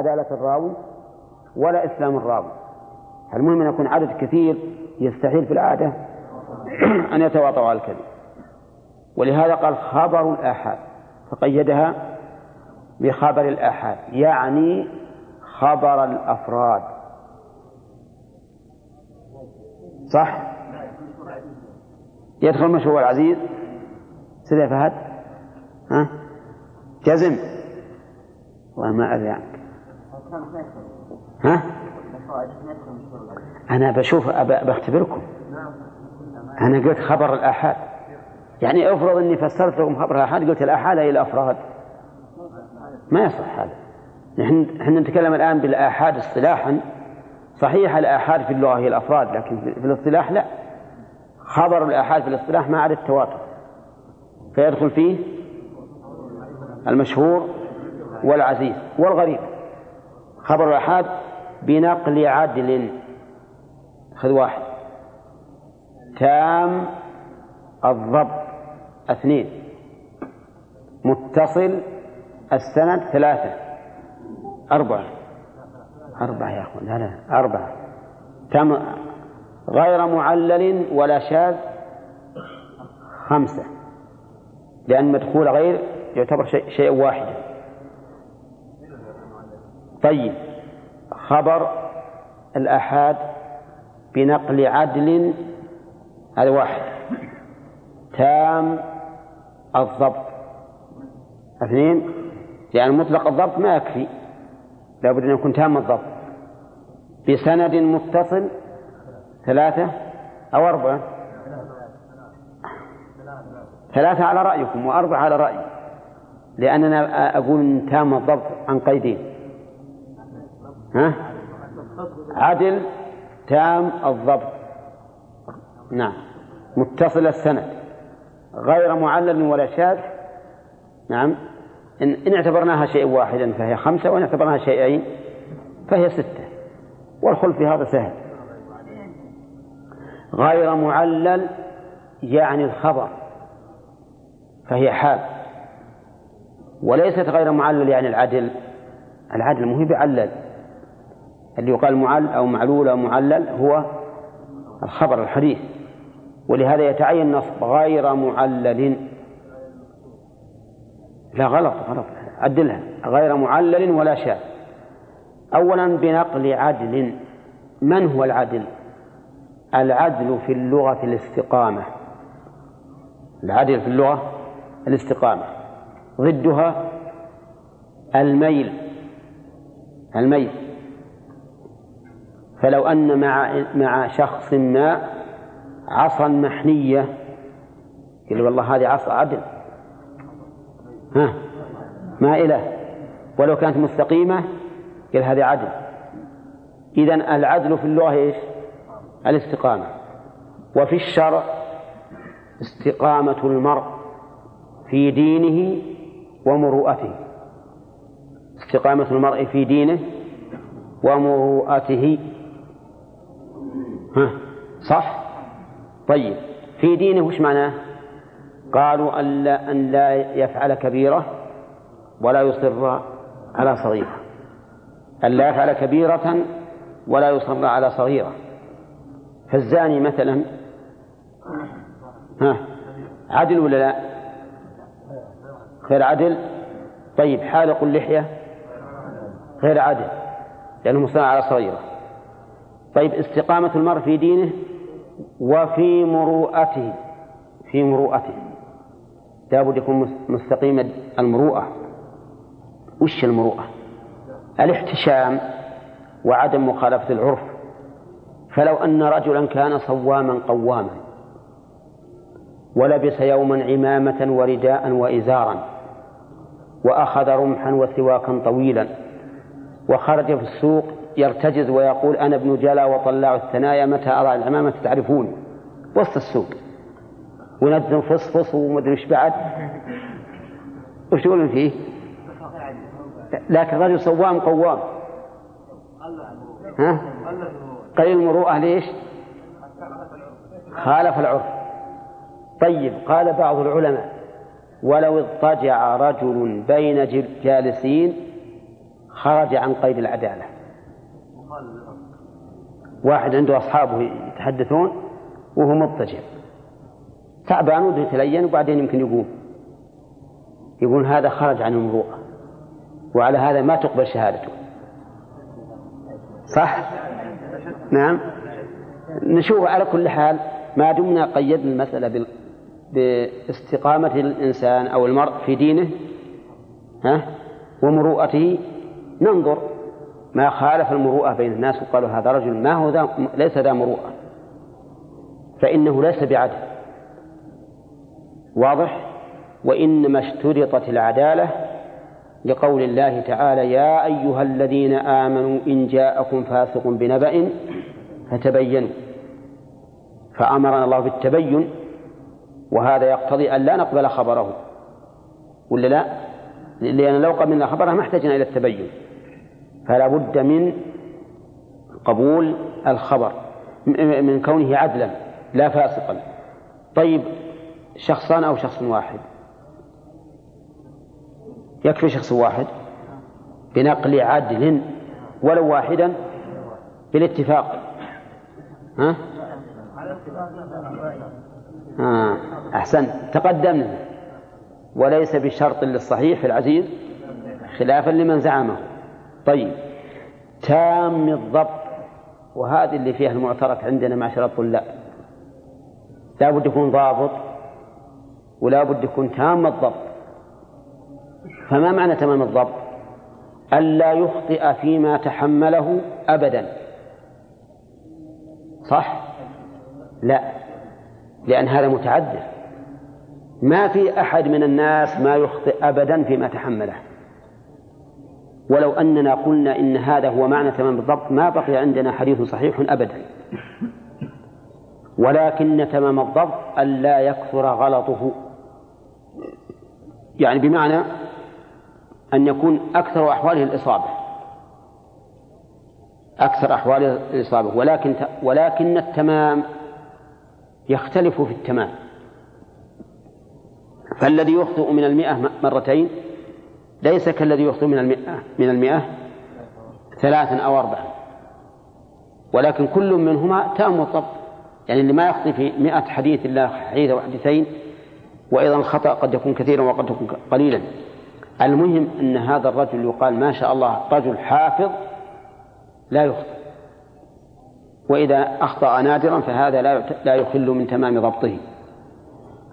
عدالة الراوي ولا إسلام الراوي. المهم أن يكون عدد كثير يستحيل في العادة أن يتواطوا على الكذب. ولهذا قال خبر الآحاد فقيدها بخبر الآحاد يعني خبر الأفراد. صح؟ يدخل مشروع العزيز سيدي فهد؟ ها؟ جزم. والله ما أدري عنك. ها؟ أنا بشوف بختبركم. أنا قلت خبر الآحاد. يعني افرض إني فسرت لكم خبر الآحاد قلت الآحاد هي الأفراد؟ ما يصح هذا. نحن نتكلم الآن بالآحاد اصطلاحا. صحيح الآحاد في اللغة هي الأفراد لكن في الاصطلاح لا. خبر الآحاد في الاصطلاح ما عدا التواتر. فيدخل فيه المشهور والعزيز والغريب. خبر الآحاد بنقل عدل. خذ واحد. تام الضبط. اثنين. متصل السند ثلاثة. أربعة. أربعة يا أخوان. لا لا أربعة. تم غير معلل ولا شاذ. خمسة. لأن مدخول غير يعتبر شيء, شيء واحد. طيب. خبر الآحاد بنقل عدل هذا واحد. تام الضبط. اثنين يعني مطلق الضبط ما يكفي. لابد أن يكون تام الضبط. بسند متصل ثلاثة أو أربعة. ثلاثة على رأيكم وأربعة على رأيي. لأننا أقول تام الضبط عن قيدين. ها؟ عدل تام الضبط. نعم. متصل السند. غير معلل ولا شاذ. نعم. إن, إن اعتبرناها شيء واحدا فهي خمسة وإن اعتبرناها شيئين فهي ستة. والخلف في هذا سهل. غير معلل يعني الخبر فهي حال. وليست غير معلل يعني العدل. العدل مو بعلل. اللي يقال معل أو معلول أو معلل هو الخبر الحديث ولهذا يتعين نصب غير معلل. لا غلط غلط. عدلها. غير معلل ولا شاذ. أولا بنقل عدل. من هو العدل؟ العدل في اللغة الاستقامة. العدل في اللغة الاستقامة. ضدها الميل. الميل. فلو أن مع مع شخص ما عصا محنية قال والله هذه عصا عدل ها؟ مائلة. ولو كانت مستقيمة قال هذه عدل. إذا العدل في اللغة إيش؟ الاستقامة. وفي الشرع استقامة المرء في دينه ومروءته. استقامة المرء في دينه ومروءته. ها؟ صح؟ طيب في دينه وش معناه؟ قالوا أن لا, أن لا يفعل كبيرة ولا يصر على صغيرة. أن لا يفعل كبيرة ولا يصر على صغيرة. فالزاني مثلا ها؟ عدل ولا لا؟ غير عدل؟ طيب حالق اللحية غير عدل لأنه مصنع على صغيرة. طيب استقامة المرء في دينه وفي مروءته في مروءته. لابد يكون مستقيم المروءة. وش المروءة؟ الاحتشام وعدم مخالفة العرف. فلو أن رجلا كان صواما قواما ولبس يوما عمامة ورداء وإزارا وأخذ رمحا وسواكا طويلا وخرج في السوق يرتجز ويقول أنا ابن جلا وطلاع الثنايا متى أرى العمامة تعرفون وسط السوق ونزل فصفص ومدري إيش بعد وش يقولون فيه؟ لكن رجل صوام قوام ها؟ قليل المروءة ليش؟ خالف العرف طيب قال بعض العلماء ولو اضطجع رجل بين جالسين خرج عن قيد العدالة واحد عنده أصحابه يتحدثون وهو مضطجع. تعبان وده يتلين وبعدين يمكن يقوم. يقول هذا خرج عن المروءة. وعلى هذا ما تقبل شهادته. صح؟ نعم. نشوف على كل حال ما دمنا قيدنا المسألة باستقامة الإنسان أو المرء في دينه ها ومروءته. ننظر. ما خالف المروءة بين الناس وقالوا هذا رجل ما هو ذا ليس ذا مروءة. فإنه ليس بعدل. واضح؟ وإنما اشترطت العدالة لقول الله تعالى يا أيها الذين آمنوا إن جاءكم فاسق بنبأ فتبينوا. فأمرنا الله بالتبين وهذا يقتضي أن لا نقبل خبره. ولا لا؟ لأن لو قبلنا خبره ما احتجنا إلى التبين. فلا بد من قبول الخبر من كونه عدلا لا فاسقا. طيب شخصان أو شخص واحد؟ يكفي شخص واحد بنقل عدل ولو واحدا؟ بالاتفاق. ها؟ آه. أحسن. تقدمنا. وليس بشرط للصحيح العزيز خلافا لمن زعمه. طيب. تام الضبط. وهذه اللي فيها المعترك عندنا معشر الطلاب. لا. بد يكون ضابط ولا بد يكون تام الضبط. فما معنى تمام الضبط؟ ألا يخطئ فيما تحمله أبدا. صح؟ لا. لأن هذا متعذر ما في أحد من الناس ما يخطئ أبدا فيما تحمله. ولو أننا قلنا إن هذا هو معنى تمام الضبط ما بقي عندنا حديث صحيح أبدا. ولكن تمام الضبط ألا يكثر غلطه. يعني بمعنى أن يكون أكثر أحواله الإصابة. أكثر أحواله الإصابة. ولكن ولكن التمام يختلف في التمام. فالذي يخطئ من المئة مرتين ليس كالذي يخطئ من المئة من المئة ثلاثا أو أربعا. ولكن كل منهما تام الضبط يعني اللي ما يخطئ في مئة حديث إلا حديث أو حديثين وأيضا الخطأ قد يكون كثيرا وقد يكون قليلا. المهم أن هذا الرجل يقال ما شاء الله رجل حافظ لا يخطئ. وإذا أخطأ نادرا فهذا لا لا يخل من تمام ضبطه.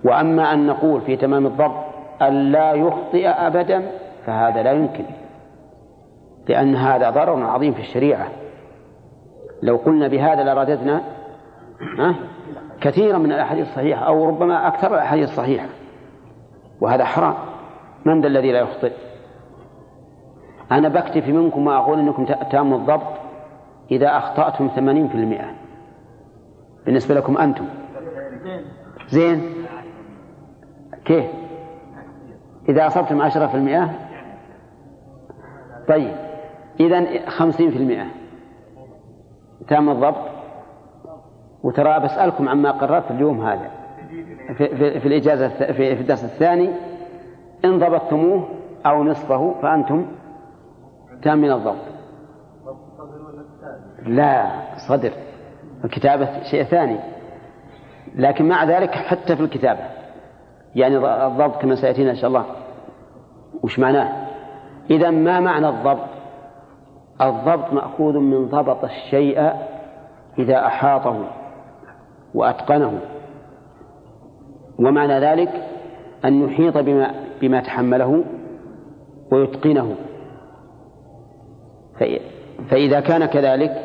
وأما أن نقول في تمام الضبط أن لا يخطئ أبدا فهذا لا يمكن لأن هذا ضرر عظيم في الشريعة. لو قلنا بهذا لرددنا كثيرا من الأحاديث الصحيحة أو ربما أكثر الأحاديث الصحيحة. وهذا حرام. من ذا الذي لا يخطئ؟ أنا بكتفي منكم وأقول أنكم تاموا الضبط إذا أخطأتم ثمانين في المئة. بالنسبة لكم أنتم. زين. كيف؟ إذا أصبتم عشرة في المئة طيب. إذا خمسين في المئة. تام الضبط؟ وترى بسألكم عما قررت اليوم هذا. في, في, في الإجازة في, في الدرس الثاني. إن ضبطتموه أو نصفه فأنتم تام من الضبط. لا صدر. الكتابة شيء ثاني. لكن مع ذلك حتى في الكتابة. يعني الضبط كما سيأتينا إن شاء الله. وش معناه؟ إذا ما معنى الضبط؟ الضبط مأخوذ من ضبط الشيء إذا أحاطه وأتقنه. ومعنى ذلك أن يحيط بما بما تحمله ويتقنه. فإذا كان كذلك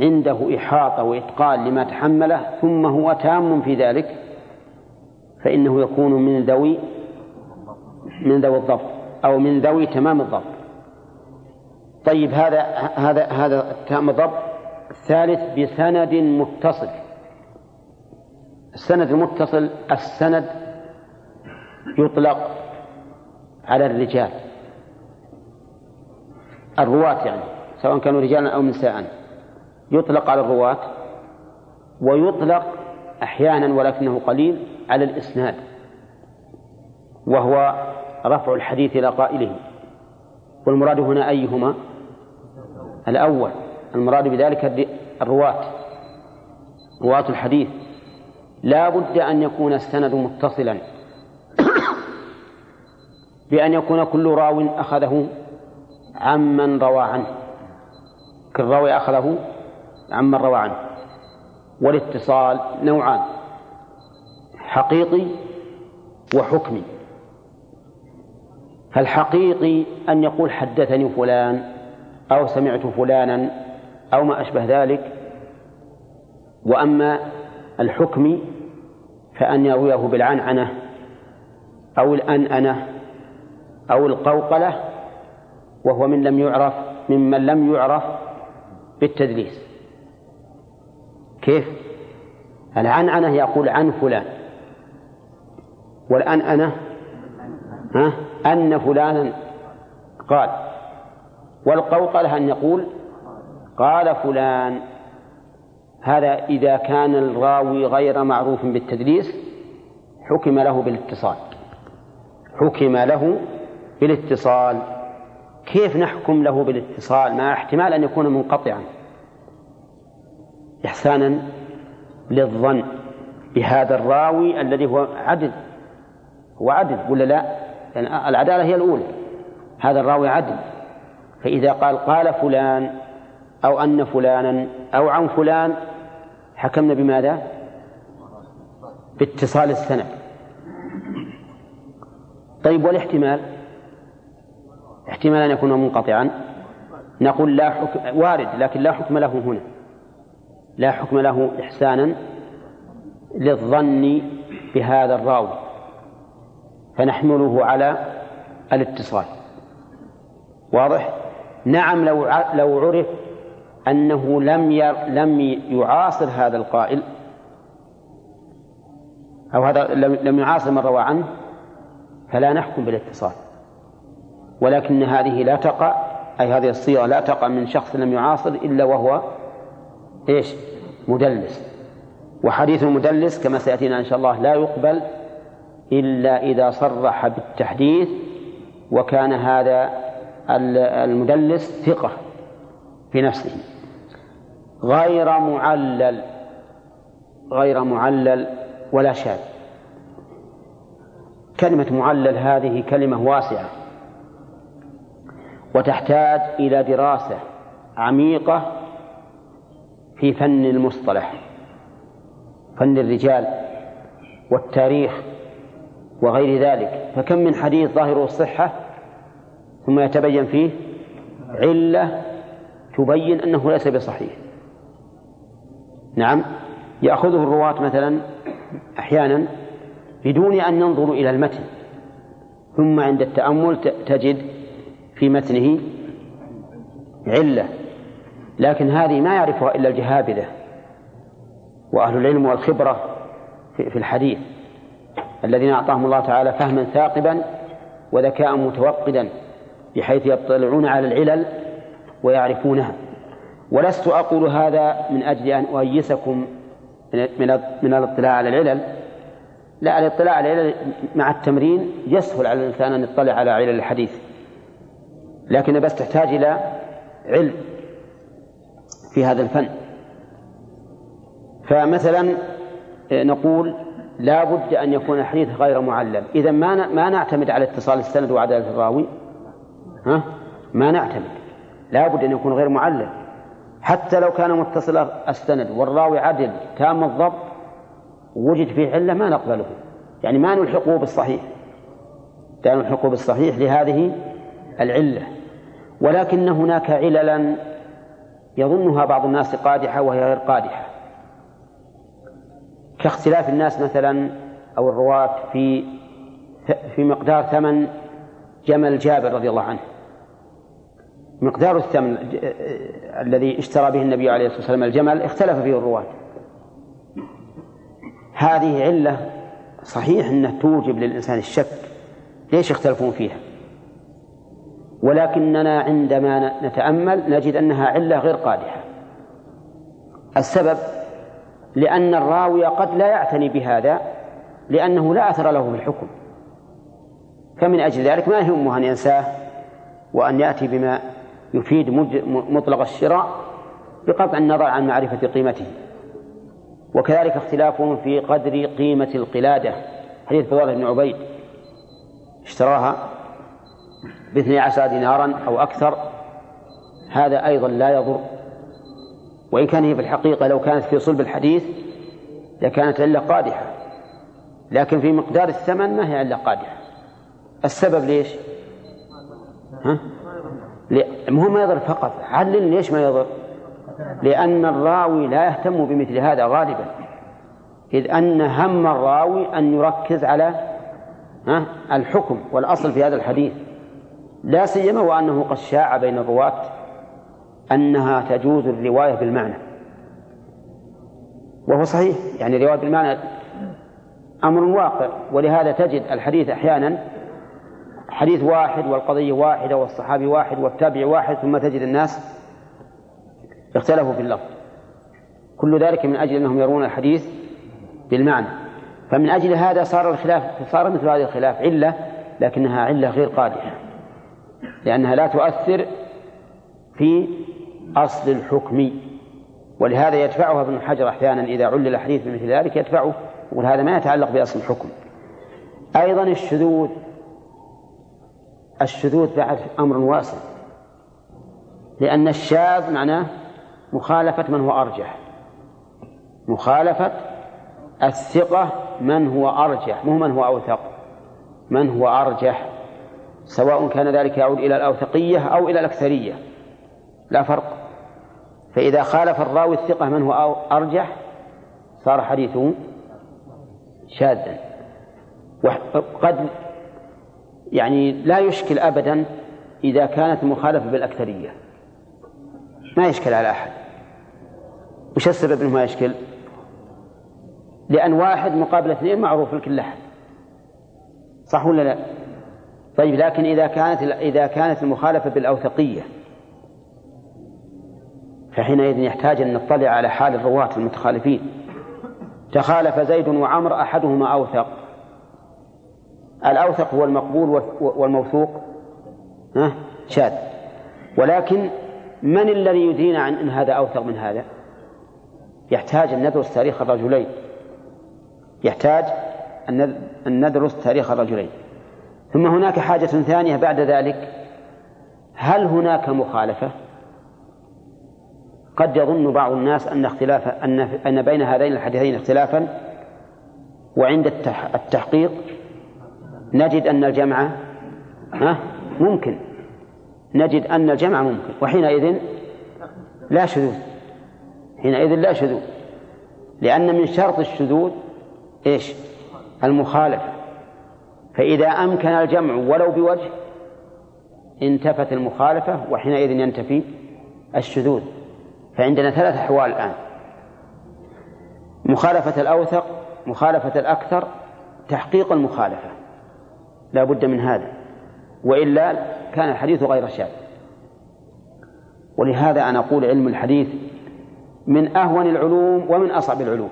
عنده إحاطة وإتقان لما تحمله ثم هو تام في ذلك فإنه يكون من ذوي من ذوي الضبط. أو من ذوي تمام الضبط. طيب هذا هذا هذا تام الضبط الثالث بسند متصل. السند المتصل السند يطلق على الرجال. الرواة يعني سواء كانوا رجالا أو نساء. يطلق على الرواة ويطلق أحيانا ولكنه قليل على الإسناد وهو رفع الحديث إلى قائله. والمراد هنا أيهما؟ الأول المراد بذلك الرواة. رواة الحديث. لا بد أن يكون السند متصلا. بأن يكون كل راو أخذه عمن روى عنه. كل راوي أخذه عمن روى عنه. والاتصال نوعان حقيقي وحكمي. فالحقيقي أن يقول حدثني فلان أو سمعت فلانا أو ما أشبه ذلك؟ وأما الحكم فأن يرويه بالعنعنة أو الأنأنة أو القوقلة وهو من لم يعرف ممن لم يعرف بالتدليس. كيف؟ العنعنة يقول عن فلان والأنأنة ها؟ أن فلانا قال والقوقلة أن يقول قال فلان هذا إذا كان الراوي غير معروف بالتدليس حكم له بالاتصال. حكم له بالاتصال. كيف نحكم له بالاتصال؟ مع احتمال أن يكون منقطعا. إحسانا للظن بهذا الراوي الذي هو عدل. هو عدل ولا لا؟ يعني العدالة هي الأولى. هذا الراوي عدل. فإذا قال قال فلان أو أن فلانا أو عن فلان حكمنا بماذا؟ باتصال السند. طيب والاحتمال؟ احتمال أن يكون منقطعا. نقول لا حكم وارد لكن لا حكم له هنا. لا حكم له إحسانا للظن بهذا الراوي. فنحمله على الاتصال. واضح؟ نعم لو لو عرف أنه لم لم يعاصر هذا القائل أو هذا لم يعاصر من روى عنه فلا نحكم بالاتصال. ولكن هذه لا تقع أي هذه الصيغة لا تقع من شخص لم يعاصر إلا وهو إيش؟ مدلس. وحديث المدلس كما سيأتينا إن شاء الله لا يقبل إلا إذا صرح بالتحديث وكان هذا المدلس ثقة في نفسه. غير معلل غير معلل ولا شاذ. كلمة معلل هذه كلمة واسعة وتحتاج إلى دراسة عميقة في فن المصطلح فن الرجال والتاريخ. وغير ذلك. فكم من حديث ظاهره الصحة ثم يتبين فيه؟ علة تبين أنه ليس بصحيح. نعم يأخذه الرواة مثلا أحيانا بدون أن ينظروا إلى المتن ثم عند التأمل تجد في متنه علة لكن هذه ما يعرفها إلا الجهابذة وأهل العلم والخبرة في الحديث. الذين أعطاهم الله تعالى فهما ثاقبا وذكاء متوقدا بحيث يطلعون على العلل ويعرفونها. ولست أقول هذا من أجل أن أؤيسكم من الاطلاع على العلل. لا الاطلاع على العلل مع التمرين يسهل على الإنسان أن يطلع على علل الحديث. لكن بس تحتاج إلى علم في هذا الفن. فمثلا نقول لا بد أن يكون الحديث غير معلل إذا ما ما نعتمد على اتصال السند وعدالة الراوي ها؟ ما نعتمد. لا بد أن يكون غير معلل حتى لو كان متصل السند والراوي عدل تام الضبط وجد فيه علة ما نقبله. يعني ما نلحقه بالصحيح. لا نلحقه بالصحيح لهذه العلة. ولكن هناك عللا يظنها بعض الناس قادحة وهي غير قادحة. كاختلاف الناس مثلا أو الرواة في في مقدار ثمن جمل جابر رضي الله عنه. مقدار الثمن الذي اشترى به النبي عليه الصلاة والسلام الجمل اختلف فيه الرواة. هذه علة صحيح أنها توجب للإنسان الشك ليش يختلفون فيها. ولكننا عندما نتأمل نجد أنها علة غير قادحة. السبب لأن الراوي قد لا يعتني بهذا لأنه لا أثر له في الحكم. فمن أجل ذلك ما يهمه أن ينساه وأن يأتي بما يفيد مطلق الشراء بقطع النظر عن معرفة قيمته. وكذلك اختلافهم في قدر قيمة القلادة. حديث فضال بن عبيد اشتراها باثني عشر دينارا أو أكثر. هذا أيضا لا يضر. وإن كان هي في الحقيقة لو كانت في صلب الحديث لكانت علة قادحة لكن في مقدار الثمن ما هي علة قادحة السبب ليش؟ ها؟ هو ما يضر فقط علل ليش ما يضر؟ لأن الراوي لا يهتم بمثل هذا غالبا إذ أن هم الراوي أن يركز على ها الحكم والأصل في هذا الحديث لا سيما وأنه قد شاع بين الرواة أنها تجوز الرواية بالمعنى. وهو صحيح يعني الرواية بالمعنى أمر واقع ولهذا تجد الحديث أحيانا حديث واحد والقضية واحدة والصحابي واحد والتابع واحد ثم تجد الناس اختلفوا في اللفظ. كل ذلك من أجل أنهم يرون الحديث بالمعنى. فمن أجل هذا صار الخلاف صار مثل هذا الخلاف علة لكنها علة غير قادحة لأنها لا تؤثر في أصل الحكم. ولهذا يدفعها ابن حجر أحيانا إذا علل الحديث بمثل ذلك يدفعه يقول هذا ما يتعلق بأصل الحكم. أيضا الشذوذ. الشذوذ بعد أمر واسع لأن الشاذ معناه مخالفة من هو أرجح. مخالفة الثقة من هو أرجح مو من هو أوثق. من هو أرجح. سواء كان ذلك يعود إلى الأوثقية أو إلى الأكثرية. لا فرق. فإذا خالف الراوي الثقة من هو أرجح صار حديثه شاذا. وقد يعني لا يشكل أبدا إذا كانت المخالفة بالأكثرية. ما يشكل على أحد. وش السبب أنه ما يشكل؟ لأن واحد مقابل اثنين معروف لكل أحد. صح ولا لا؟ طيب لكن إذا كانت إذا كانت المخالفة بالأوثقية فحينئذ يحتاج أن نطلع على حال الرواة المتخالفين. تخالف زيد وعمر أحدهما أوثق. الأوثق هو المقبول والموثوق. شاذ. ولكن من الذي يدرينا عن أن هذا أوثق من هذا؟ يحتاج أن ندرس تاريخ الرجلين. يحتاج أن ندرس تاريخ الرجلين. ثم هناك حاجة ثانية بعد ذلك. هل هناك مخالفة؟ قد يظن بعض الناس أن اختلاف أن أن بين هذين الحديثين اختلافا وعند التحقيق نجد أن الجمع ممكن. نجد أن الجمع ممكن. وحينئذ لا شذوذ. حينئذ لا شذوذ. لأن من شرط الشذوذ إيش؟ المخالفة. فإذا أمكن الجمع ولو بوجه انتفت المخالفة وحينئذ ينتفي الشذوذ. فعندنا ثلاث أحوال الآن. مخالفة الأوثق مخالفة الأكثر تحقيق المخالفة. لا بد من هذا. وإلا كان الحديث غير شاذ. ولهذا أنا أقول علم الحديث من أهون العلوم ومن أصعب العلوم.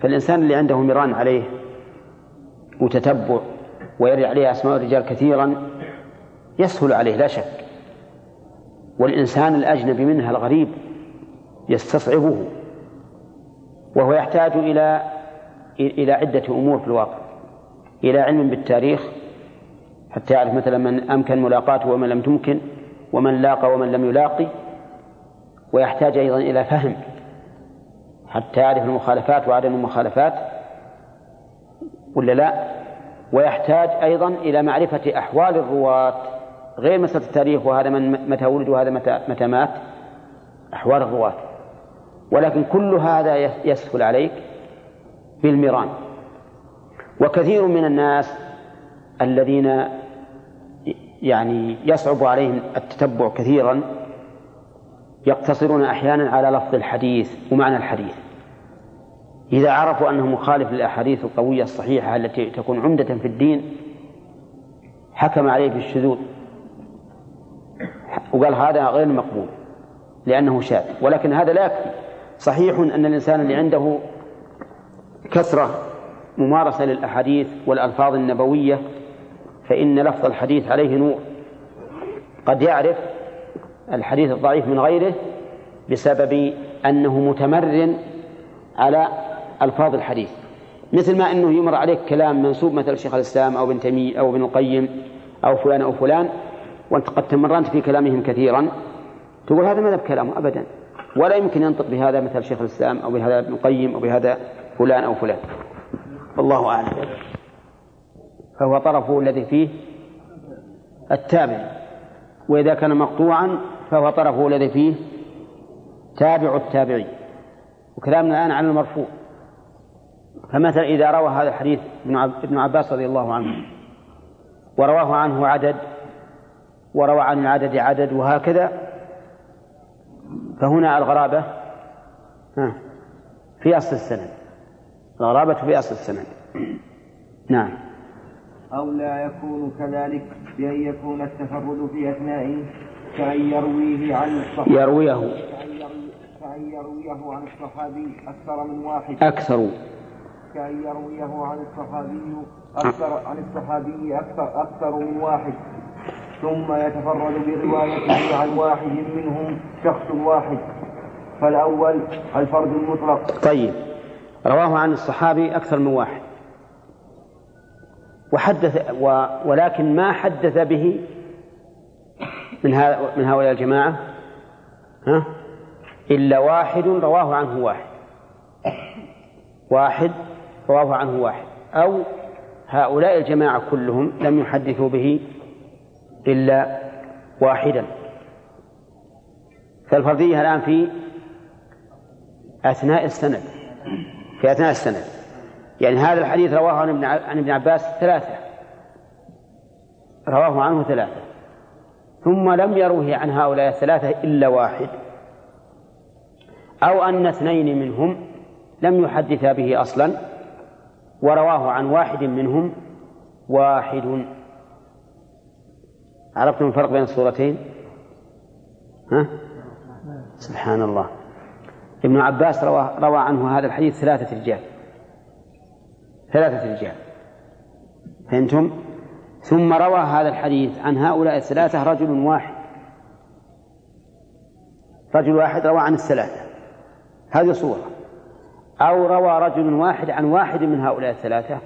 فالإنسان اللي عنده مران عليه وتتبع ويرد عليه أسماء الرجال كثيرا يسهل عليه لا شك. والإنسان الأجنبي منها الغريب يستصعبه وهو يحتاج إلى إلى عدة أمور في الواقع إلى علم بالتاريخ حتى يعرف مثلا من أمكن ملاقاته ومن لم تمكن ومن لاقى ومن لم يلاقي ويحتاج أيضا إلى فهم حتى يعرف المخالفات وعدم المخالفات ولا لا ويحتاج أيضا إلى معرفة أحوال الرواة. غير مسألة التاريخ وهذا من متى ولد وهذا متى متى مات. أحوال الرواة. ولكن كل هذا يسهل عليك بالمران. وكثير من الناس الذين يعني يصعب عليهم التتبع كثيرا يقتصرون أحيانا على لفظ الحديث ومعنى الحديث. إذا عرفوا أنه مخالف للأحاديث القوية الصحيحة التي تكون عمدة في الدين حكم عليه بالشذوذ. وقال هذا غير مقبول لأنه شاذ. ولكن هذا لا يكفي. صحيح أن الإنسان اللي عنده كثرة ممارسة للأحاديث والألفاظ النبوية فإن لفظ الحديث عليه نور. قد يعرف الحديث الضعيف من غيره بسبب أنه متمرن على ألفاظ الحديث. مثل ما أنه يمر عليك كلام منسوب مثل شيخ الإسلام أو ابن تيمية أو ابن القيم أو فلان أو فلان وأنت قد تمرنت في كلامهم كثيرا. تقول هذا ماذا بكلامه أبدا. ولا يمكن ينطق بهذا مثل شيخ الإسلام أو بهذا ابن القيم أو بهذا فلان أو فلان. والله أعلم. فهو طرفه الذي فيه التابع. وإذا كان مقطوعا فهو طرفه الذي فيه تابع التابعي. وكلامنا الآن عن المرفوع. فمثلا إذا روى هذا الحديث ابن عباس رضي الله عنه. ورواه عنه عدد وروى عن العدد عدد وهكذا فهنا الغرابة في أصل السند. الغرابة في أصل السند. نعم. أو لا يكون كذلك بأن يكون التفرد في أثنائه كأن يرويه عن الصحابي. يرويه. كأن يرويه عن الصحابي أكثر من واحد. أكثر. كأن يرويه عن الصحابي أكثر عن الصحابي أكثر أكثر من واحد. ثم يتفرد بروايته عن واحد منهم شخص واحد. فالأول الفرد المطلق. طيب. رواه عن الصحابي أكثر من واحد. وحدث و ولكن ما حدث به من من هؤلاء الجماعة؟ ها؟ إلا واحد رواه عنه واحد. واحد رواه عنه واحد. أو هؤلاء الجماعة كلهم لم يحدثوا به إلا واحدا. فالفرضية الآن في أثناء السند. في أثناء السند. يعني هذا الحديث رواه عن ابن عباس ثلاثة. رواه عنه ثلاثة. ثم لم يروه عن هؤلاء الثلاثة إلا واحد. أو أن اثنين منهم لم يحدثا به أصلا ورواه عن واحد منهم واحد. عرفتم الفرق بين الصورتين؟ ها؟ سبحان الله. ابن عباس روى, روى عنه هذا الحديث ثلاثة رجال. ثلاثة رجال. فهمتم؟ ثم روى هذا الحديث عن هؤلاء الثلاثة رجل واحد. رجل واحد روى عن الثلاثة. هذه صورة. أو روى رجل واحد عن واحد من هؤلاء الثلاثة.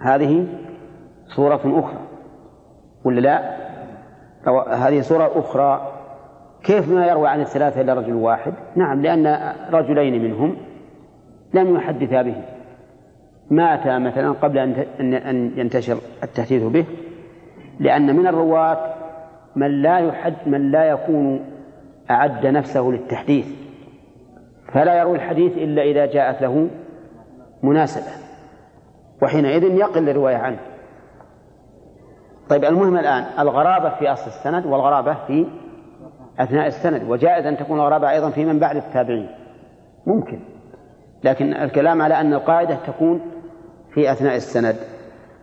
هذه صورة أخرى. ولا لا؟ هذه صورة أخرى. كيف ما يروى عن الثلاثة إلا رجل واحد؟ نعم لأن رجلين منهم لم يحدثا به. مات مثلا قبل أن أن ينتشر التحديث به لأن من الرواة من لا يحد من لا يكون أعد نفسه للتحديث. فلا يروي الحديث إلا إذا جاءت له مناسبة. وحينئذ يقل الرواية عنه. طيب المهم الآن الغرابة في أصل السند والغرابة في أثناء السند وجائز أن تكون الغرابة أيضا في من بعد التابعين. ممكن لكن الكلام على أن القاعدة تكون في أثناء السند.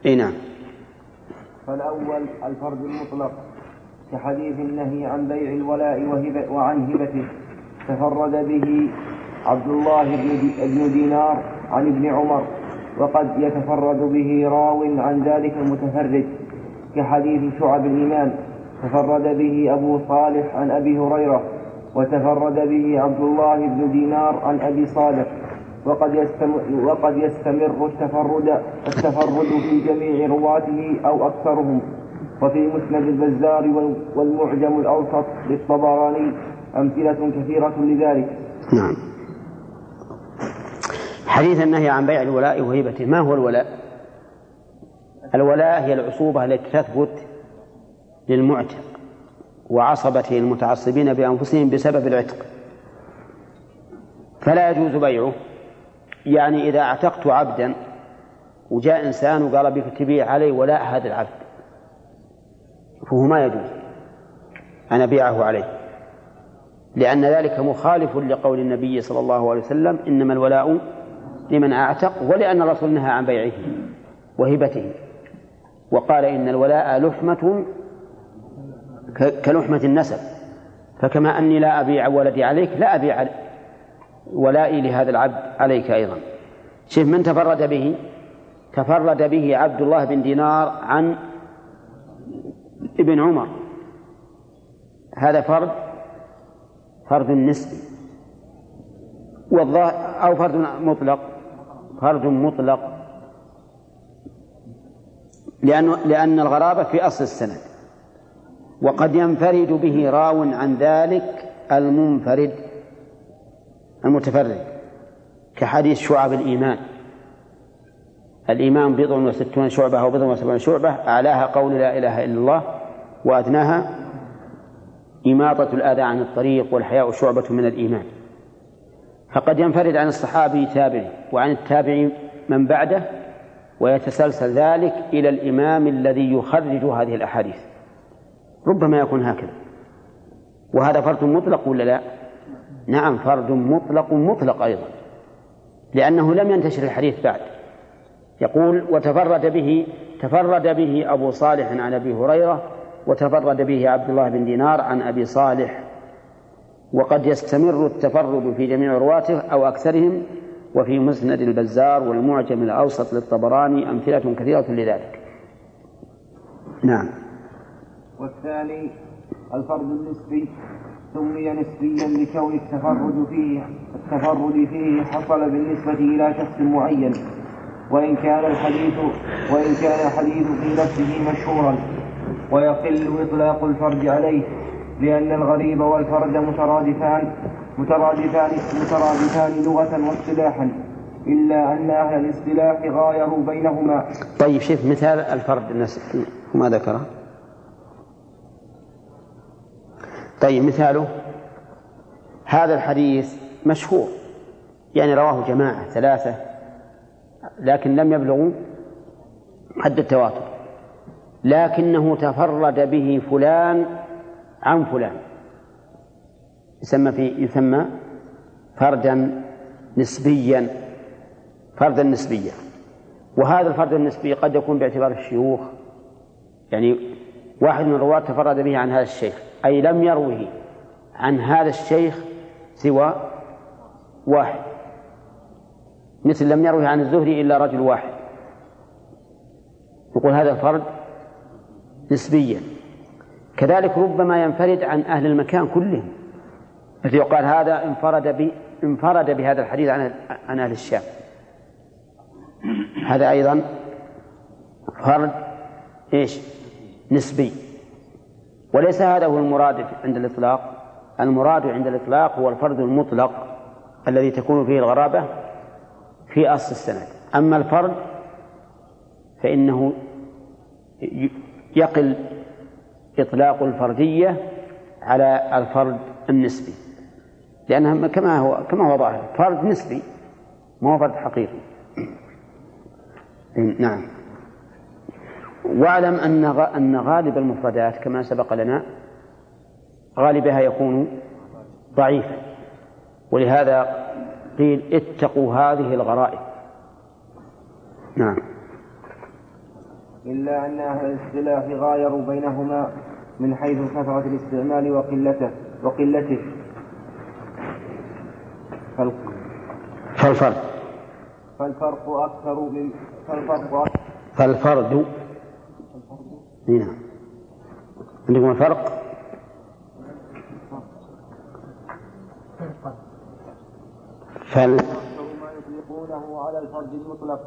أي نعم. فالأول الفرد المطلق كحديث النهي عن بيع الولاء وهبة وعن هبته. تفرد به عبد الله بن دينار عن ابن عمر وقد يتفرد به راو عن ذلك المتفرد. كحديث شعب الإيمان تفرد به أبو صالح عن أبي هريرة وتفرد به عبد الله بن دينار عن أبي صالح. وقد يستمر, وقد يستمر التفرد التفرد في جميع رواته أو أكثرهم. وفي مسند البزار والمعجم الأوسط للطبراني أمثلة كثيرة لذلك. نعم. حديث النهي عن بيع الولاء وهبته ما هو الولاء؟ الولاء هي العصوبة التي تثبت للمعتق وعصبته المتعصبين بأنفسهم بسبب العتق. فلا يجوز بيعه. يعني إذا اعتقت عبدا وجاء إنسان وقال بك تبيع علي ولاء هذا العبد فهو ما يجوز. أن أبيعه عليه لأن ذلك مخالف لقول النبي صلى الله عليه وسلم إنما الولاء لمن أعتق ولأن الرسول نهى عن بيعه وهبته. وقال إن الولاء لحمة كلحمة النسب. فكما أني لا أبيع ولدي عليك لا أبيع ولائي لهذا العبد عليك أيضا. شوف من تفرد به؟ تفرد به عبد الله بن دينار عن ابن عمر. هذا فرد فرد نسبي. والظاهر أو فرد مطلق. فرد مطلق. لأن لأن الغرابة في أصل السند. وقد ينفرد به راو عن ذلك المنفرد المتفرد كحديث شعب الإيمان. الإيمان بضع وستون شعبة أو بضع وسبعون شعبة أعلاها قول لا إله إلا الله وأدناها إماطة الأذى عن الطريق والحياء شعبة من الإيمان. فقد ينفرد عن الصحابي تابعي وعن التابعي من بعده ويتسلسل ذلك إلى الإمام الذي يخرج هذه الأحاديث. ربما يكون هكذا. وهذا فرد مطلق ولا لا؟ نعم فرد مطلق مطلق أيضا. لأنه لم ينتشر الحديث بعد. يقول وتفرد به تفرد به أبو صالح عن أبي هريرة وتفرد به عبد الله بن دينار عن أبي صالح. وقد يستمر التفرد في جميع رواته أو أكثرهم وفي مسند البزار والمعجم الأوسط للطبراني أمثلة كثيرة لذلك. نعم. والثاني الفرد النسبي سمي نسبيا لكون التفرد فيه التفرد فيه حصل بالنسبة إلى شخص معين وإن كان الحديث وإن كان الحديث في نفسه مشهورا. ويقل إطلاق الفرد عليه لأن الغريب والفرد مترادفان مترادفان مترادفان لغة واصطلاحا. إلا أن أهل الاصطلاح غايروا بينهما. طيب شوف مثال الفرد الناس ما ذكره؟ طيب مثاله هذا الحديث مشهور. يعني رواه جماعة ثلاثة لكن لم يبلغوا حد التواتر. لكنه تفرد به فلان عن فلان. يسمى في يسمى فردا نسبيا فردا نسبيا. وهذا الفرد النسبي قد يكون باعتبار الشيوخ. يعني واحد من الرواة تفرد به عن هذا الشيخ أي لم يروه عن هذا الشيخ سوى واحد. مثل لم يروه عن الزهري إلا رجل واحد. يقول هذا الفرد نسبيا. كذلك ربما ينفرد عن أهل المكان كلهم. مثل يقال هذا انفرد ب انفرد بهذا الحديث عن عن أهل الشام. هذا أيضا فرد إيش؟ نسبي. وليس هذا هو المراد عند الإطلاق. المراد عند الإطلاق هو الفرد المطلق الذي تكون فيه الغرابة في أصل السند. أما الفرد فإنه يقل إطلاق الفردية على الفرد النسبي. لأنها كما هو كما هو ظاهر. فرد نسبي ما هو فرد حقيقي. نعم. واعلم أن أن غالب المفردات كما سبق لنا غالبها يكون ضعيفا ولهذا قيل اتقوا هذه الغرائب. نعم. إلا أن أهل الاصطلاح غايروا بينهما من حيث كثرة الاستعمال وقلته وقلته. فالفرد فالفرق. أكثر من فالفرق أكثر فالفرد. نعم. عندكم الفرق فال أكثر ما يطلقونه على الفرد المطلق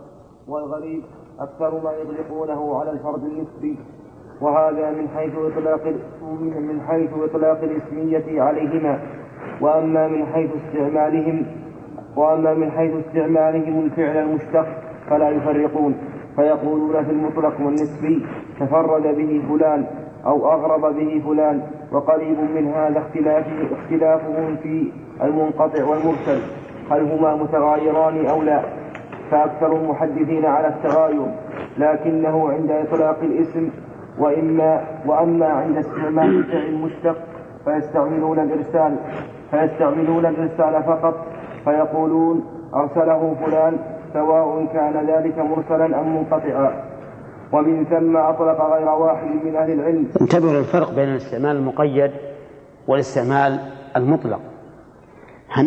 والغريب أكثر ما يطلقونه على الفرد النسبي. وهذا من حيث إطلاق من حيث إطلاق الاسمية عليهما. وأما من حيث استعمالهم وأما من حيث استعمالهم الفعل المشتق فلا يفرقون. فيقولون في المطلق والنسبي تفرد به فلان أو أغرب به فلان وقريب من هذا اختلاف اختلافهم في المنقطع والمرسل. هل هما متغايران أو لا؟ فأكثر المحدثين على التغاير لكنه عند إطلاق الاسم وإما وأما عند استعمال الفعل المشتق فيستعملون الإرسال. فيستعملون الإرسال فقط فيقولون أرسله فلان سواء كان ذلك مرسلا أم منقطعا. ومن ثم أطلق غير واحد من أهل العلم. انتبهوا للفرق بين الاستعمال المقيد والاستعمال المطلق.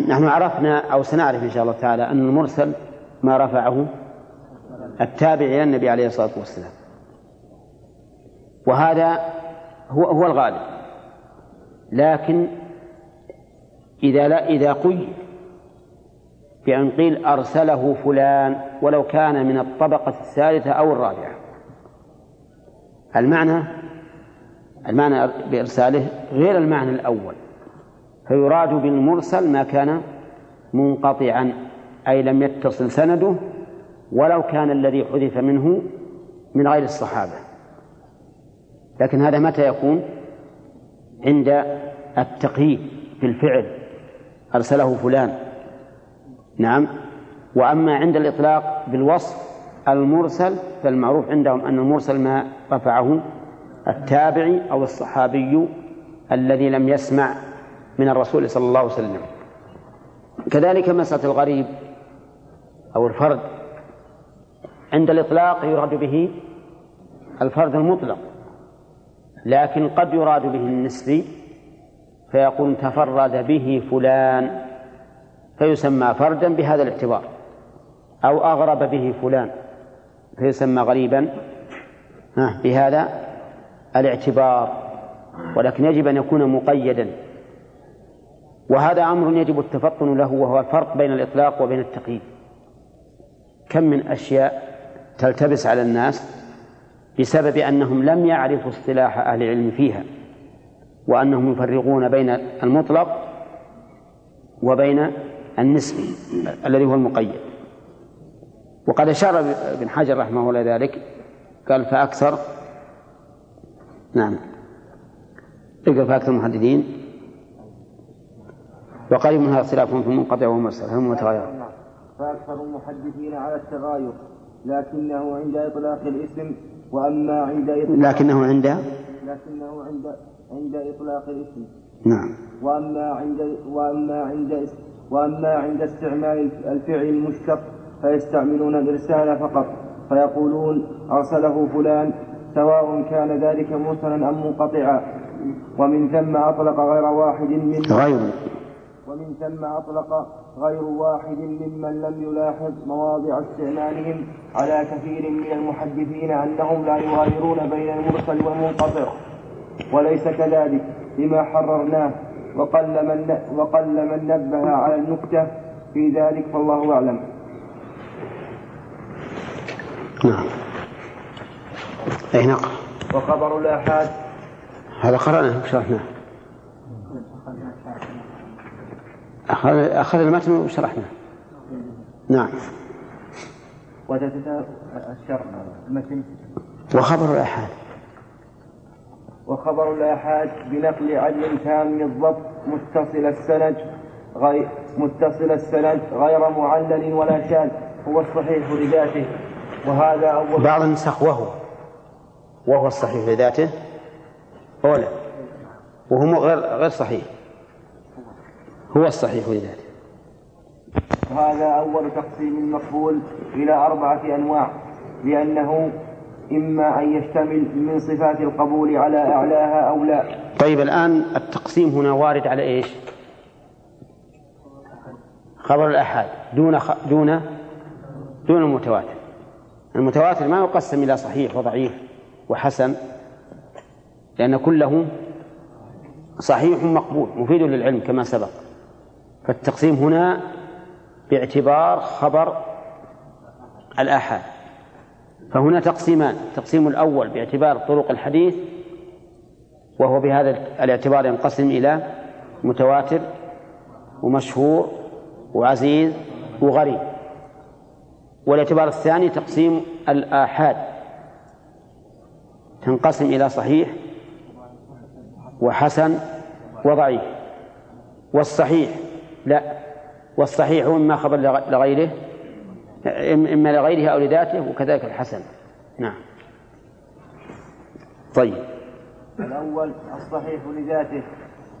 نحن عرفنا أو سنعرف إن شاء الله تعالى أن المرسل ما رفعه التابع إلى النبي عليه الصلاة والسلام. وهذا هو هو الغالب. لكن إذا لا إذا قيد بأن قيل أرسله فلان ولو كان من الطبقة الثالثة أو الرابعة. المعنى المعنى بإرساله غير المعنى الأول. فيراد بالمرسل ما كان منقطعا أي لم يتصل سنده ولو كان الذي حذف منه من غير الصحابة. لكن هذا متى يكون؟ عند التقييد بالفعل. أرسله فلان. نعم. وأما عند الإطلاق بالوصف المرسل فالمعروف عندهم أن المرسل ما رفعه التابعي أو الصحابي الذي لم يسمع من الرسول صلى الله عليه وسلم. كذلك مسألة الغريب أو الفرد. عند الإطلاق يراد به الفرد المطلق لكن قد يراد به النسبي فيقول تفرد به فلان فيسمى فردا بهذا الاعتبار أو أغرب به فلان فيسمى غريبا بهذا الاعتبار. ولكن يجب أن يكون مقيدا. وهذا أمر يجب التفطن له وهو الفرق بين الإطلاق وبين التقييد. كم من أشياء تلتبس على الناس بسبب أنهم لم يعرفوا اصطلاح أهل العلم فيها. وأنهم يفرقون بين المطلق وبين النسبي الذي هو المقيد. وقد أشار ابن حجر رحمه الله ذلك قال فأكثر نعم. اقرأ فأكثر المحددين وقريب منها اختلاف في المنقطع والمرسل هم متغير فأكثر المحدثين على التغاير لكنه عند إطلاق الاسم وأما عند إطلاق لكنه عند لكنه عند عند إطلاق الاسم. نعم. وأما عند وأما عند وأما عند استعمال الفعل المشتق فيستعملون الإرسال فقط. فيقولون أرسله فلان سواء كان ذلك مرسلا أم منقطعا. ومن ثم أطلق غير واحد من غير. ومن ثم أطلق غير واحد ممن لم يلاحظ مواضع استعمالهم على كثير من المحدثين أنهم لا يغايرون بين المرسل والمنقطع. وليس كذلك لما حررناه وقل من وقل من نبه على النكتة في ذلك فالله أعلم. نعم. أي نقرأ. وخبر الآحاد هذا قرأناه وشرحناه. أخذ أخذ المتن وشرحناه. نعم. وتتتا الشرح المتن وخبر الآحاد وخبر الآحاد بنقل عدل تام الضبط متصل السند غير متصل السند غير معلل ولا شاذ. هو الصحيح لذاته. وهذا أول بعض النسخ وهو. وهو الصحيح لذاته. أولى وهو غير غير صحيح. هو الصحيح لذاته. وهذا أول تقسيم مقبول إلى أربعة أنواع. لأنه إما أن يشتمل من صفات القبول على أعلاها أو لا. طيب الآن التقسيم هنا وارد على إيش؟ خبر الأحاد دون خ... دون دون المتواتر. المتواتر ما يقسم إلى صحيح وضعيف وحسن لأن كله صحيح مقبول مفيد للعلم كما سبق. فالتقسيم هنا باعتبار خبر الآحاد. فهنا تقسيمان التقسيم الأول باعتبار طرق الحديث وهو بهذا الاعتبار ينقسم إلى متواتر ومشهور وعزيز وغريب. والاعتبار الثاني تقسيم الآحاد تنقسم إلى صحيح وحسن وضعيف. والصحيح لا والصحيح إما خبر لغيره. إما لغيره أو لذاته وكذلك الحسن. نعم. طيب. الأول الصحيح لذاته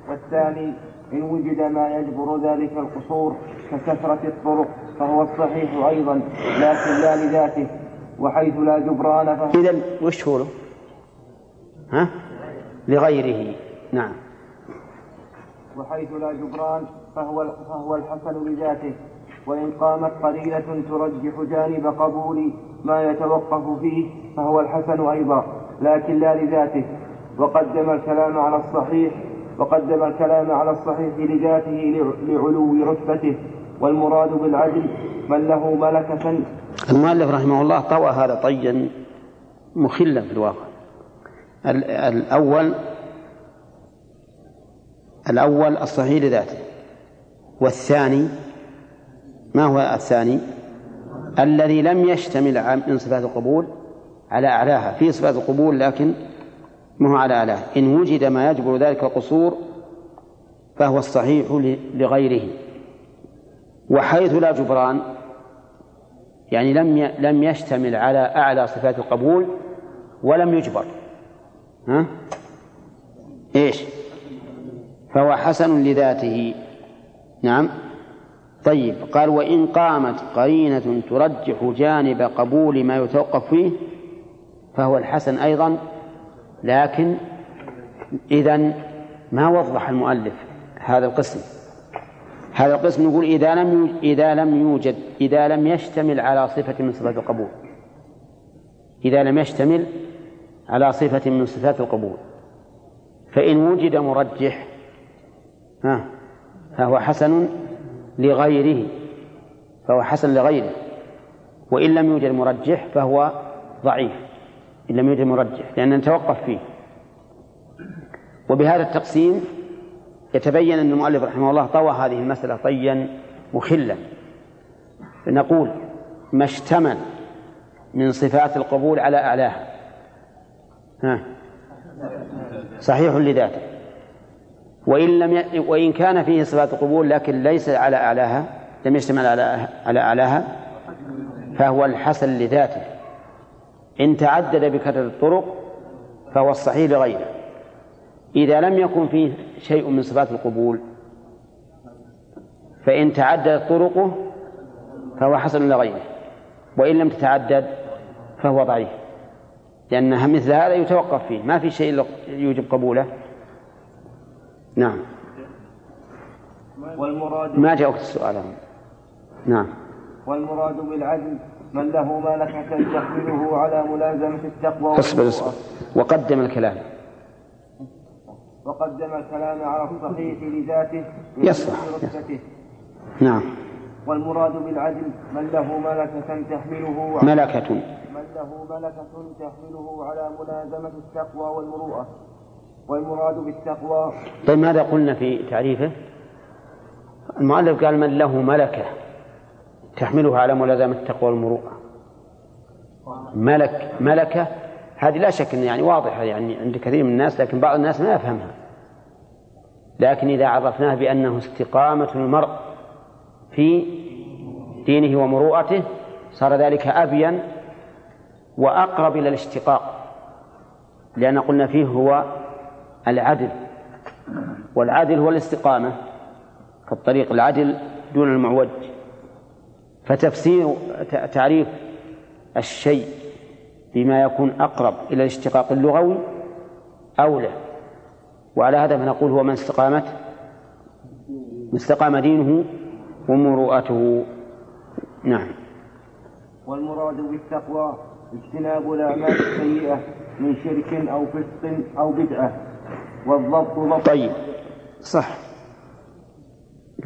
والثاني إن وجد ما يجبر ذلك القصور ككثرة الطرق فهو الصحيح أيضا لكن لا لذاته وحيث لا جبران فهو إذا وش هو؟ ها؟ لغيره. نعم. وحيث لا جبران فهو فهو الحسن لذاته. وإن قامت قليلة ترجح جانب قبول ما يتوقف فيه فهو الحسن أيضا لكن لا لذاته. وقدم الكلام على الصحيح وقدم الكلام على الصحيح لذاته لعلو رتبته والمراد بالعدل من له ملكة. المؤلف رحمه الله طوى هذا طيا مخلا في الواقع. الأول الأول الصحيح لذاته والثاني ما هو الثاني؟ الذي لم يشتمل من صفات القبول على أعلاها. في صفات القبول لكن ما هو على أعلاها. إن وجد ما يجبر ذلك القصور فهو الصحيح لغيره. وحيث لا جبران يعني لم لم يشتمل على أعلى صفات القبول ولم يجبر. ها؟ إيش؟ فهو حسن لذاته. نعم. طيب قال وإن قامت قرينة ترجح جانب قبول ما يتوقف فيه فهو الحسن أيضا لكن إذا ما وضح المؤلف هذا القسم. هذا القسم نقول إذا لم إذا لم يوجد إذا لم يشتمل على صفة من صفات القبول. إذا لم يشتمل على صفة من صفات القبول. فإن وجد مرجح ها فهو حسن لغيره فهو حسن لغيره. وإن لم يوجد مرجح فهو ضعيف إن لم يوجد مرجح لأننا نتوقف فيه. وبهذا التقسيم يتبين أن المؤلف رحمه الله طوى هذه المسألة طيا مخلا. نقول ما اشتمل من صفات القبول على أعلاها. ها؟ صحيح لذاته. وإن لم ي... وإن كان فيه صفات القبول لكن ليس على أعلاها لم يشتمل على على أعلاها فهو الحسن لذاته. إن تعدد بكثرة الطرق فهو الصحيح لغيره. إذا لم يكن فيه شيء من صفات القبول فإن تعددت طرقه فهو حسن لغيره. وإن لم تتعدد فهو ضعيف. لأنها مثل هذا يتوقف فيه. ما في شيء يوجب قبوله. نعم. والمراد ما جاء وقت السؤال؟ نعم. والمراد بالعدل من له ملكة تحمله على ملازمة التقوى اصبر اصبر وقدم الكلام. وقدم الكلام على الصحيح لذاته يصلح نعم. والمراد بالعدل من له ملكة تحمله ملكة. من له ملكة تحمله على ملازمة التقوى والمروءة. والمراد بالتقوى. طيب ماذا قلنا في تعريفه؟ المؤلف قال من له ملكة تحمله على ملازمة التقوى والمروءة. ملك ملكة هذه لا شك أن يعني واضحة يعني عند كثير من الناس لكن بعض الناس ما يفهمها. لكن إذا عرفناه بأنه استقامة المرء في دينه ومروءته صار ذلك أبين وأقرب إلى الاشتقاق. لأن قلنا فيه هو العدل. والعدل هو الاستقامة كالطريق العدل دون المعوج. فتفسير تعريف الشيء بما يكون أقرب إلى الاشتقاق اللغوي أولى. وعلى هذا فنقول هو من استقامت استقام دينه ومروءته. نعم. والمراد بالتقوى اجتناب الأعمال السيئة من شرك أو فسق أو بدعة. والضبط ضبط. طيب. صح.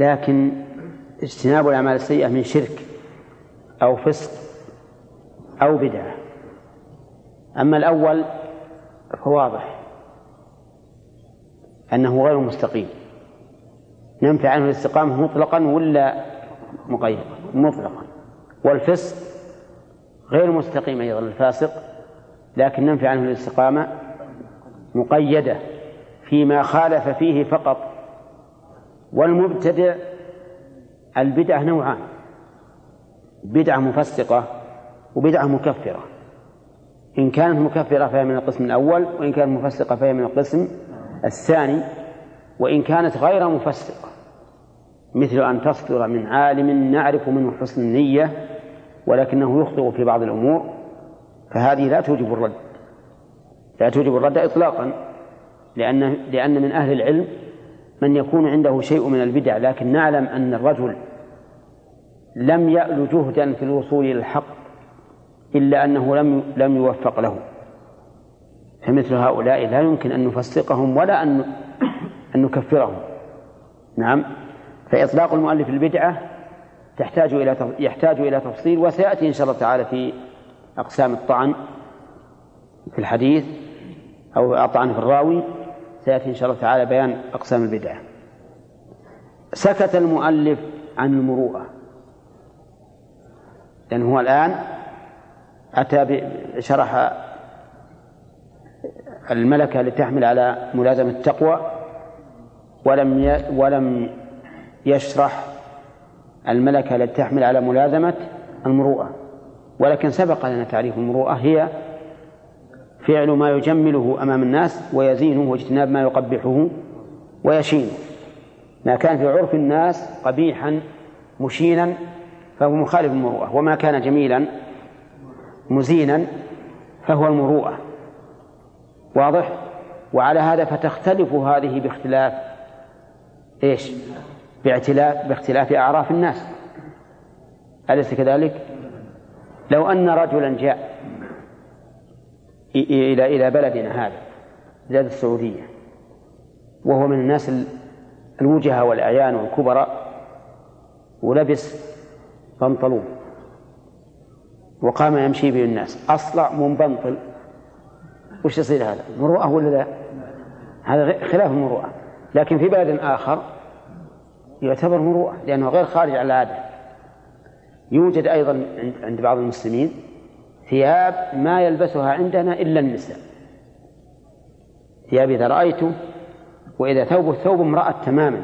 لكن اجتناب الأعمال السيئة من شرك أو فسق أو بدعة. أما الأول فواضح أنه غير مستقيم. ننفي عنه الاستقامة مطلقا ولا مقيدا؟ مطلقا. والفسق غير مستقيم أيضا الفاسق لكن ننفي عنه الاستقامة مقيدة. فيما خالف فيه فقط. والمبتدع البدعة نوعان. بدعة مفسقة وبدعة مكفرة. إن كانت مكفرة فهي من القسم الأول وإن كانت مفسقة فهي من القسم الثاني وإن كانت غير مفسقة. مثل أن تصدر من عالم نعرف منه حسن النية ولكنه يخطئ في بعض الأمور فهذه لا توجب الرد. لا توجب الرد إطلاقا. لأن لأن من أهل العلم من يكون عنده شيء من البدع لكن نعلم أن الرجل لم يأل جهدا في الوصول إلى الحق إلا أنه لم لم يوفق له. فمثل هؤلاء لا يمكن أن نفسقهم ولا أن أن نكفرهم. نعم. فإطلاق المؤلف البدعة تحتاج إلى يحتاج إلى تفصيل وسيأتي إن شاء الله تعالى في أقسام الطعن في الحديث أو الطعن في الراوي. سيأتي إن شاء الله تعالى بيان أقسام البدعة سكت المؤلف عن المروءة. لأنه هو الآن أتى شرح الملكة لتحمل على ملازمة التقوى ولم ولم يشرح الملكة التي تحمل على ملازمة المروءة. ولكن سبق لنا تعريف المروءة هي فعل ما يجمله أمام الناس ويزينه واجتناب ما يقبحه ويشينه ما كان في عرف الناس قبيحا مشينا فهو مخالف المروءة وما كان جميلا مزينا فهو المروءة. واضح؟ وعلى هذا فتختلف هذه باختلاف إيش؟ باختلاف باختلاف أعراف الناس. أليس كذلك؟ لو أن رجلا جاء إلى إلى بلدنا هذا بلاد السعودية. وهو من الناس الوجهاء والأعيان والكبراء ولبس بنطلون. وقام يمشي به الناس. أصلع منبنطل وش يصير هذا؟ مروءة ولا لا؟ هذا خلاف المروءة. لكن في بلد آخر يعتبر مروءة لأنه غير خارج على العادة. يوجد أيضا عند بعض المسلمين ثياب ما يلبسها عندنا إلا النساء. ثياب إذا رأيته وإذا ثوبه ثوب امرأة تماما.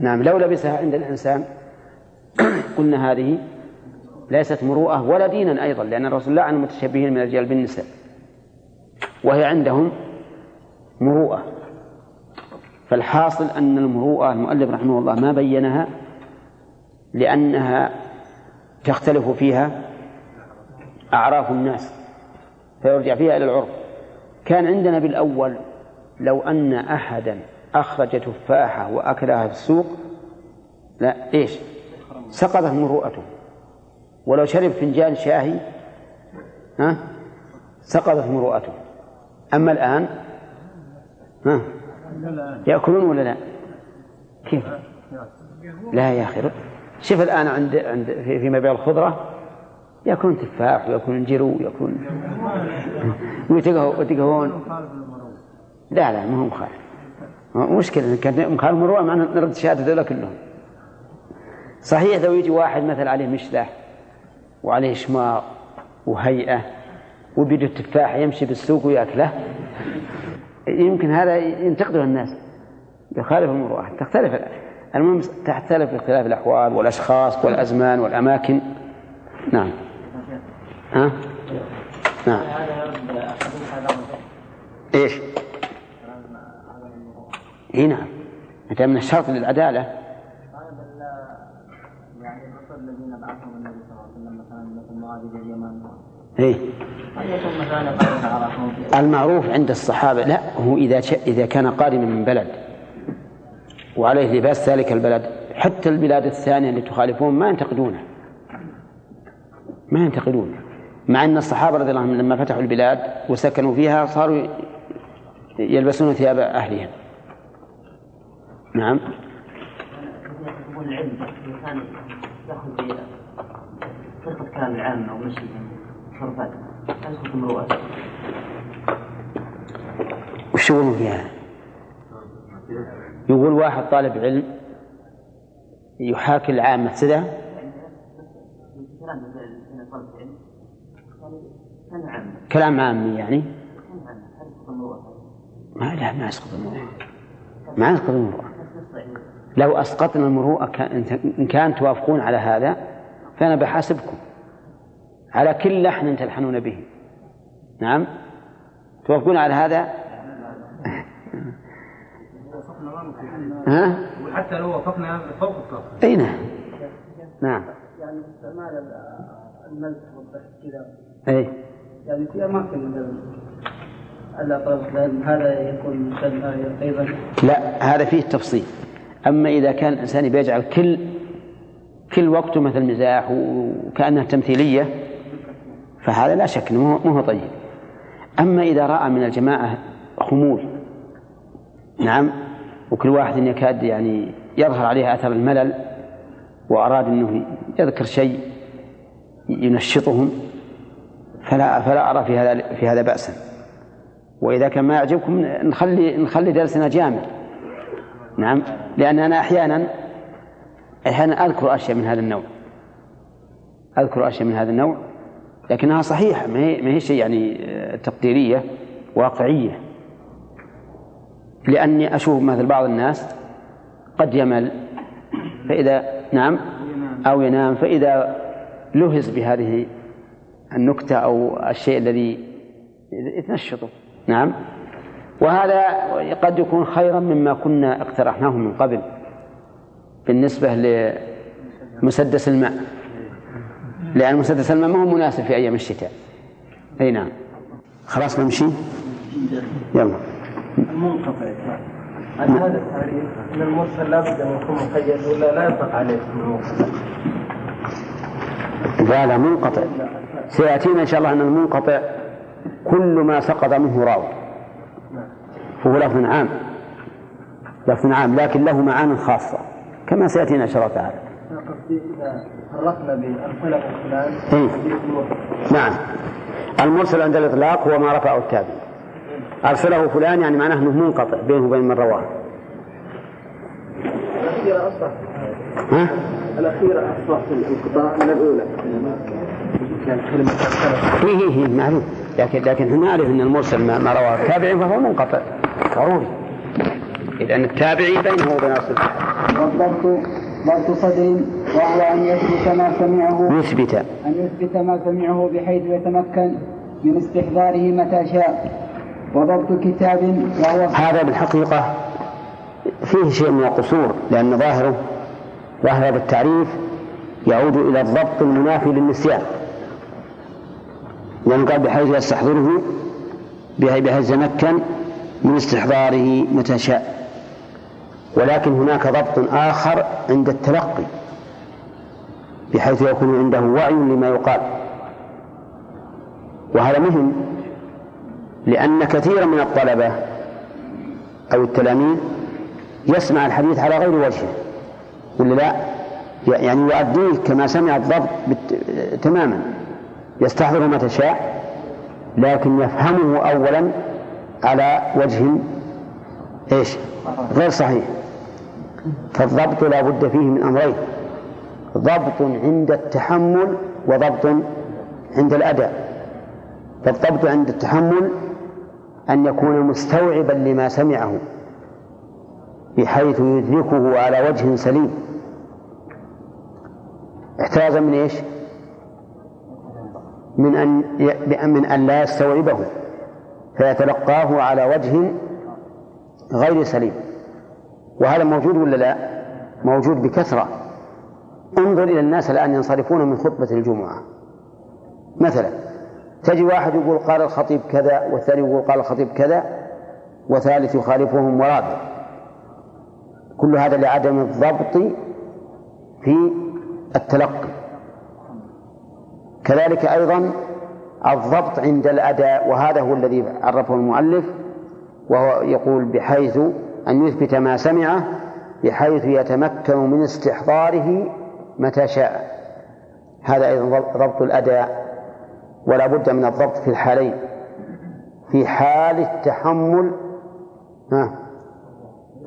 نعم لو لبسها عند الإنسان قلنا هذه ليست مروءة ولا دينا أيضا لأن الرسول لعن المتشبهين من الرجال بالنساء. وهي عندهم مروءة. فالحاصل أن المروءة المؤلف رحمه الله ما بينها لأنها تختلف فيها أعراف الناس فيرجع فيها إلى العرف. كان عندنا بالأول لو أن أحدا أخرج تفاحة وأكلها في السوق لا إيش؟ سقطت مروءته ولو شرب فنجان شاهي ها؟ سقطت مروءته أما الآن ها؟ يأكلون ولا لا؟ كيف؟ لا يا أخي. شوف الآن عند عند في, مبيع الخضرة يكون تفاح ويكون جرو ويكون ويتقهون لا لا ما هو مخالف. مشكلة كان مخالف مروءة معنا نرد شهادة ذولا كلهم. صحيح لو يجي واحد مثل عليه مشلح وعليه شماغ وهيئة وبيده التفاح يمشي بالسوق ويأكله يمكن هذا ينتقده الناس. يخالف المروءة تختلف. المهم تختلف باختلاف الأحوال والأشخاص والأزمان والأماكن. نعم. ها؟ نعم. إيش؟ إي نعم. انت من الشرط للعدالة. يعني الذين بعثهم النبي صلى الله عليه وسلم إيه. المعروف عند الصحابة لا هو إذا إذا كان قادما من بلد. وعليه لباس ذلك البلد. حتى البلاد الثانية اللي تخالفون ما ينتقدونه. ما ينتقدونه. مع أن الصحابة رضي الله عنهم لما فتحوا البلاد وسكنوا فيها صاروا يلبسون ثياب أهلهم. نعم. العلم وش يقولون فيها؟ يقول واحد طالب علم يحاكي العامة كذا كلام عامي يعني؟ ما لا ما يسقط المروءة. ما يسقط المروءة. لو أسقطنا المروءة إن كان توافقون على هذا فأنا بحاسبكم. على كل لحن تلحنون به. نعم؟ توافقون على هذا؟ ها؟ وحتى لو وافقنا فوق الطاقة. أي نعم. نعم. يعني استعمال الملح والضحك كذا أي. يعني في اماكن هذا يكون أيضا. لا هذا فيه تفصيل. أما إذا كان الإنسان بيجعل كل كل وقته مثل مزاح وكأنها تمثيلية فهذا لا شك إنه مو طيب. أما إذا رأى من الجماعة خمول نعم وكل واحد يكاد يعني يظهر عليه أثر الملل وأراد أنه يذكر شيء ينشطهم فلا فلا أرى في هذا في هذا بأسا. وإذا كان ما يعجبكم نخلي نخلي درسنا جامع. نعم. لأن أنا أحيانا أحيانا أذكر أشياء من هذا النوع. أذكر أشياء من هذا النوع لكنها صحيحة ما هي, ما هي شيء يعني تقديرية واقعية. لأني أشوف مثل بعض الناس قد يمل فإذا نعم أو ينام فإذا لهز بهذه النكتة أو الشيء الذي يتنشطه نعم. وهذا قد يكون خيرا مما كنا اقترحناه من قبل بالنسبة لمسدس الماء. لأن مسدس الماء ما هو مناسب في أيام الشتاء. أي نعم. خلاص نمشي؟ يلا. المنقطع هل هذا التعريف أن المرسل لابد أن يكون مقيد ولا لا يطلق عليه المرسل؟ لا لا منقطع. سيأتينا إن شاء الله أن المنقطع كل ما سقط منه راوي. فهو لفظ عام. لفظ عام لكن له معان خاصة كما سيأتينا إن شاء الله تعالى. فرقنا إيه؟ نعم. المرسل عند الإطلاق هو ما رفعه التابع أرسله فلان يعني معناه أنه منقطع بينه وبين من رواه. الأخيرة أصبح ها؟ الأخيرة أصبح في الانقطاع من الأولى. كلمة إيه إيه إيه معلوم لكن لكن إحنا نعرف أن المرسل ما, ما رواه التابعي فهو منقطع. ضروري. لأن التابعي بينه وبين أصل والضبط ضبط صدر وهو أن يثبت. ما سمعه يثبت أن يثبت ما سمعه بحيث يتمكن من استحضاره متى شاء. وضبط كتاب وهو هذا بالحقيقة فيه شيء من القصور لأن ظاهره ظاهر هذا التعريف يعود إلى الضبط المنافي للنسيان. لأنه قال بحيث يستحضره بحيث يتمكن من استحضاره متى شاء. ولكن هناك ضبط آخر عند التلقي بحيث يكون عنده وعي لما يقال. وهذا مهم لأن كثيرا من الطلبة أو التلاميذ يسمع الحديث على غير وجهه. ولا لا؟ يعني يؤديه كما سمع الضبط تماما. يستحضر متى شاء لكن يفهمه أولا على وجه إيش؟ غير صحيح فالضبط لا بد فيه من أمرين ضبط عند التحمل وضبط عند الأداء فالضبط عند التحمل أن يكون مستوعبا لما سمعه بحيث يدركه على وجه سليم احترازا من إيش؟ من أن من أن لا يستوعبه فيتلقاه على وجه غير سليم. وهذا موجود ولا لا؟ موجود بكثرة. انظر إلى الناس الآن ينصرفون من خطبة الجمعة. مثلا تجي واحد يقول قال الخطيب كذا والثاني يقول قال الخطيب كذا وثالث يخالفهم ورابع. كل هذا لعدم الضبط في التلقي. كذلك أيضا الضبط عند الأداء وهذا هو الذي عرفه المؤلف وهو يقول بحيث أن يثبت ما سمعه بحيث يتمكن من استحضاره متى شاء. هذا أيضا ضبط الأداء ولا بد من الضبط في الحالين في حال التحمل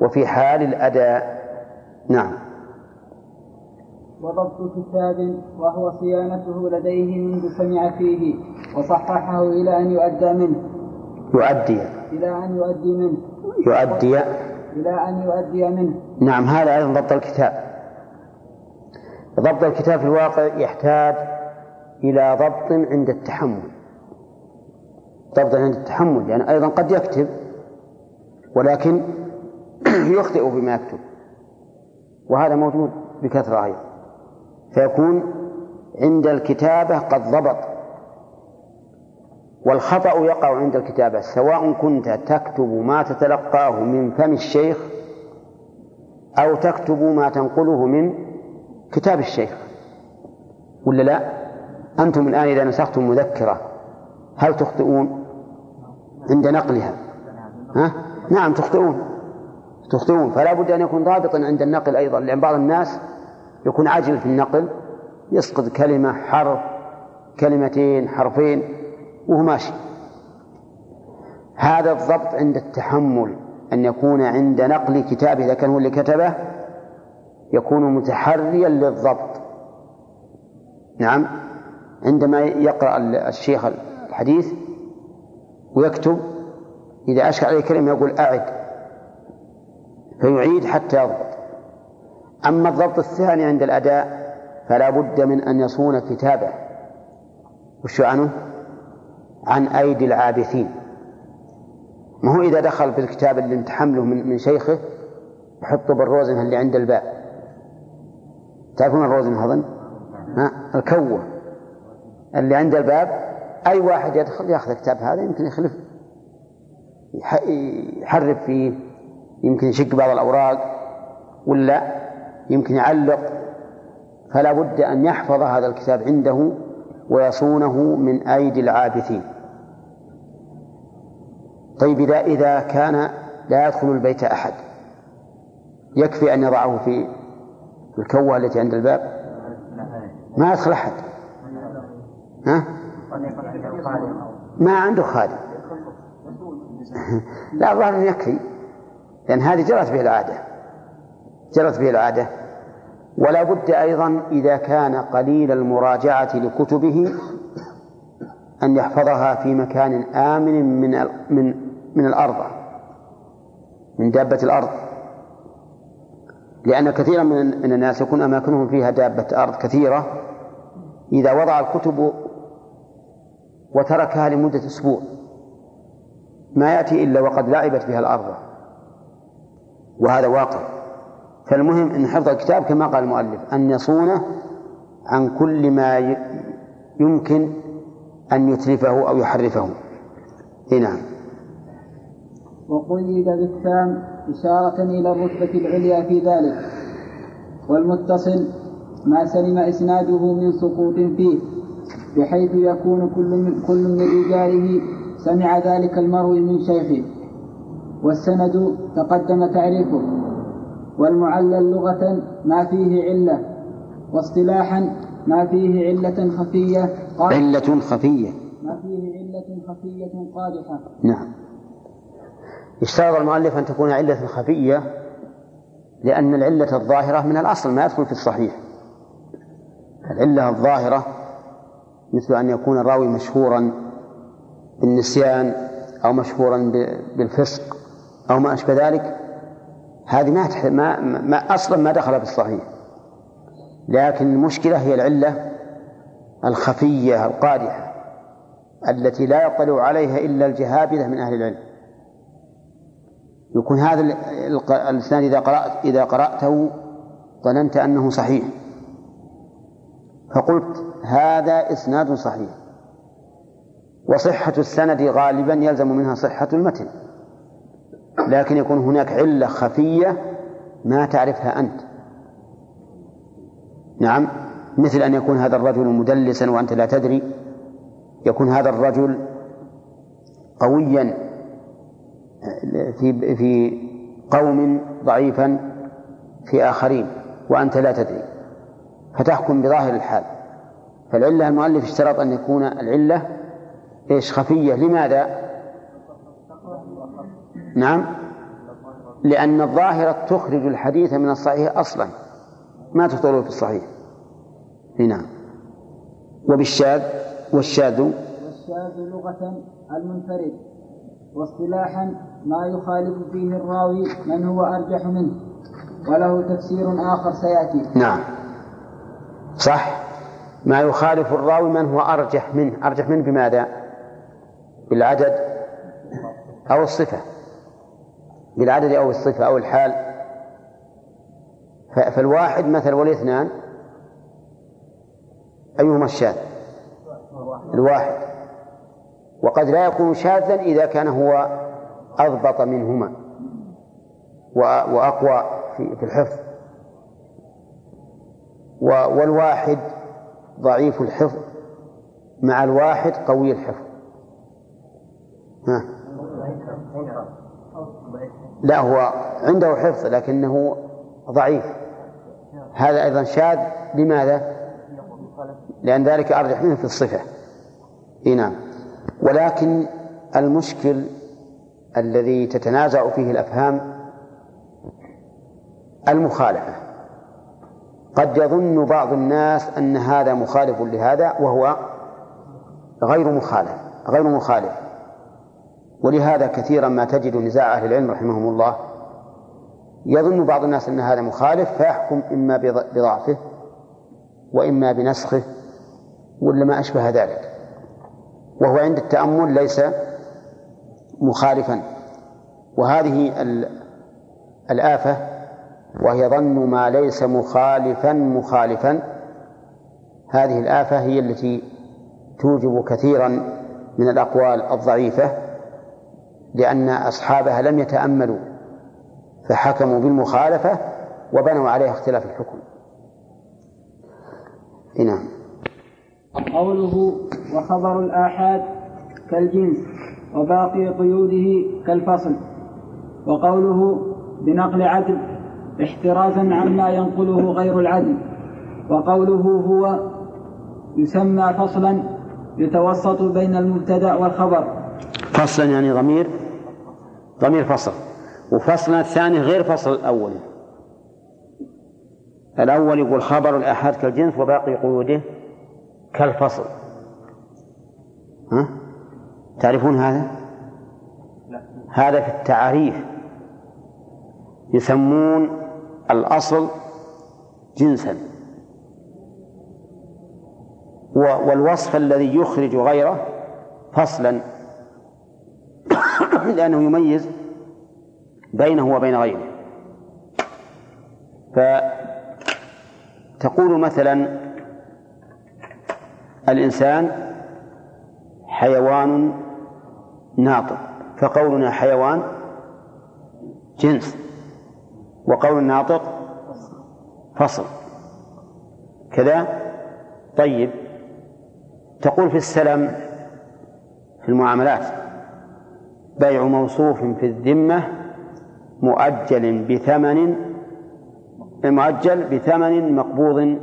وفي حال الأداء. نعم. وضبط كتاب وهو صيانته لديه منذ سمع فيه وصححه إلى أن يؤدى منه. يؤدي. إلى أن يؤدي منه. يؤدي. إلى أن يؤدي منه. نعم هذا أيضا ضبط الكتاب. ضبط الكتاب في الواقع يحتاج إلى ضبط عند التحمل. ضبط عند التحمل يعني أيضا قد يكتب ولكن يخطئ بما يكتب. وهذا موجود بكثرة أيضا. فيكون عند الكتابة قد ضبط والخطأ يقع عند الكتابة سواء كنت تكتب ما تتلقاه من فم الشيخ أو تكتب ما تنقله من كتاب الشيخ ولا لا؟ أنتم الآن إذا نسختم مذكرة هل تخطئون عند نقلها؟ ها؟ نعم تخطئون تخطئون فلا بد أن يكون ضابطا عند النقل أيضا لأن بعض الناس يكون عاجل في النقل يسقط كلمة حرف كلمتين حرفين وهو ماشي. هذا الضبط عند التحمل أن يكون عند نقل كتابه إذا كان هو اللي كتبه يكون متحريا للضبط. نعم. عندما يقرأ الشيخ الحديث ويكتب إذا أشكل عليه كلمة يقول أعد فيعيد حتى يضبط. أما الضبط الثاني عند الأداء فلا بد من أن يصون كتابه. وش عنه؟ عن أيدي العابثين. ما هو إذا دخل في الكتاب اللي متحمله من, من شيخه يحطه بالروزنة اللي عند الباب تعرفون الروزنة أظن؟ الكوة. اللي عند الباب أي واحد يدخل ياخذ الكتاب هذا يمكن يخلف. يحرف فيه يمكن يشق بعض الأوراق ولا يمكن يعلق فلا بد أن يحفظ هذا الكتاب عنده ويصونه من أيدي العابثين. طيب إذا إذا كان لا يدخل البيت أحد يكفي أن يضعه في الكوة التي عند الباب؟ ما يدخل أحد. ها؟ ما عنده خادم. لا الظاهر يكفي لأن هذه جرت به العادة. جرت به العادة. ولا بد أيضا إذا كان قليل المراجعة لكتبه أن يحفظها في مكان آمن من من من الأرض من دابة الأرض. لأن كثيرا من من الناس يكون أماكنهم فيها دابة أرض كثيرة. إذا وضع الكتب وتركها لمدة أسبوع ما يأتي إلا وقد لعبت بها الأرض. وهذا واقع. فالمهم أن حفظ الكتاب كما قال المؤلف أن يصونه عن كل ما يمكن أن يتلفه أو يحرفه. إيه نعم. وقيد بالتام إشارة إلى الرتبة العليا في ذلك. والمتصل ما سلم إسناده من سقوط فيه بحيث يكون كل من, كل من رجاله سمع ذلك المروي من شيخه. والسند تقدم تعريفه. والمعلل لغة ما فيه علة واصطلاحا ما فيه علة خفية علة خفية. ما فيه علة خفية قادحة. نعم. اشترط المؤلف أن تكون علة خفية لأن العلة الظاهرة من الأصل ما يدخل في الصحيح. العلة الظاهرة مثل أن يكون الراوي مشهورا بالنسيان أو مشهورا بالفسق أو ما أشبه ذلك. هذه ما, ما, ما أصلا ما دخل في الصحيح. لكن المشكلة هي العلة الخفية القادحة التي لا يطلع عليها إلا الجهابذة من أهل العلم. يكون هذا الإسناد إذا قرأت إذا قرأته ظننت أنه صحيح. فقلت هذا إسناد صحيح. وصحة السند غالبا يلزم منها صحة المتن. لكن يكون هناك علة خفية ما تعرفها أنت. نعم مثل أن يكون هذا الرجل مدلسا وأنت لا تدري يكون هذا الرجل قويا في في قوم ضعيفا في آخرين وأنت لا تدري. فتحكم بظاهر الحال. فالعلة المؤلف اشترط أن يكون العلة إيش خفية. لماذا؟ نعم. لأن الظاهرة تخرج الحديث من الصحيح أصلا. ما تخرجه في الصحيح. نعم. وبالشاذ والشاذ. والشاذ لغة المنفرد. واصطلاحا ما يخالف فيه الراوي من هو أرجح منه. وله تفسير آخر سيأتي. نعم. صح. ما يخالف الراوي من هو أرجح منه. أرجح منه بماذا؟ بالعدد أو الصفة. بالعدد أو الصفة أو الحال. فالواحد مثل والاثنان أيهما الشاذ؟ الواحد. وقد لا يكون شاذا إذا كان هو أضبط منهما وأقوى في الحفظ. والواحد ضعيف الحفظ. مع الواحد قوي الحفظ. ها؟ لا هو عنده حفظ لكنه ضعيف. هذا أيضا شاذ. لماذا؟ لأن ذلك أرجح منه في الصفة. إيه نعم. ولكن المشكل الذي تتنازع فيه الأفهام المخالفة. قد يظن بعض الناس أن هذا مخالف لهذا وهو غير مخالف غير مخالف. ولهذا كثيرا ما تجد نزاع أهل العلم رحمهم الله يظن بعض الناس أن هذا مخالف فيحكم إما بضعفه وإما بنسخه ولا ما أشبه ذلك. وهو عند التأمل ليس مخالفا. وهذه الآفة وهي ظن ما ليس مخالفا مخالفا. هذه الآفة هي التي توجب كثيرا من الأقوال الضعيفة. لأن أصحابها لم يتأملوا فحكموا بالمخالفة وبنوا عليها اختلاف الحكم. نعم. قوله وخبر الآحاد كالجنس وباقي قيوده كالفصل. وقوله بنقل عدل احترازا عما ينقله غير العدل. وقوله هو يسمى فصلا يتوسط بين المبتدأ والخبر. فصلا يعني ضمير ضمير فصل. وفصلا الثاني غير فصل الأول. الأول يقول خبر الآحاد كالجنس وباقي قيوده كالفصل. ها؟ تعرفون هذا؟ هذا في التعريف. يسمون الأصل جنسا. والوصف الذي يخرج غيره فصلا. لأنه يميز بينه وبين غيره. فتقول مثلا الإنسان حيوان ناطق فقولنا حيوان جنس وقول الناطق فصل. كذا؟ طيب. تقول في السلم في المعاملات. بيع موصوف في الذمة مؤجل بثمن مؤجل بثمن مقبوض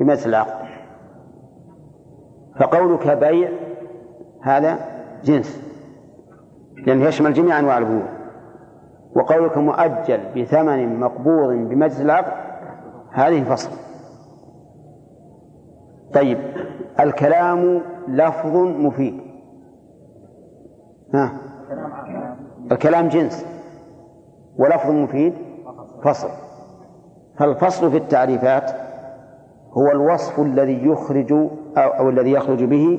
بمثل العقد فقولك بيع هذا جنس لأنه يشمل جميع أنواع البيوع. وقولك مؤجل بثمن مقبوض بمجلس العقد هذه فصل. طيب الكلام لفظ مفيد. ها؟ الكلام جنس ولفظ مفيد فصل. فالفصل في التعريفات هو الوصف الذي يخرج أو, أو الذي يخرج به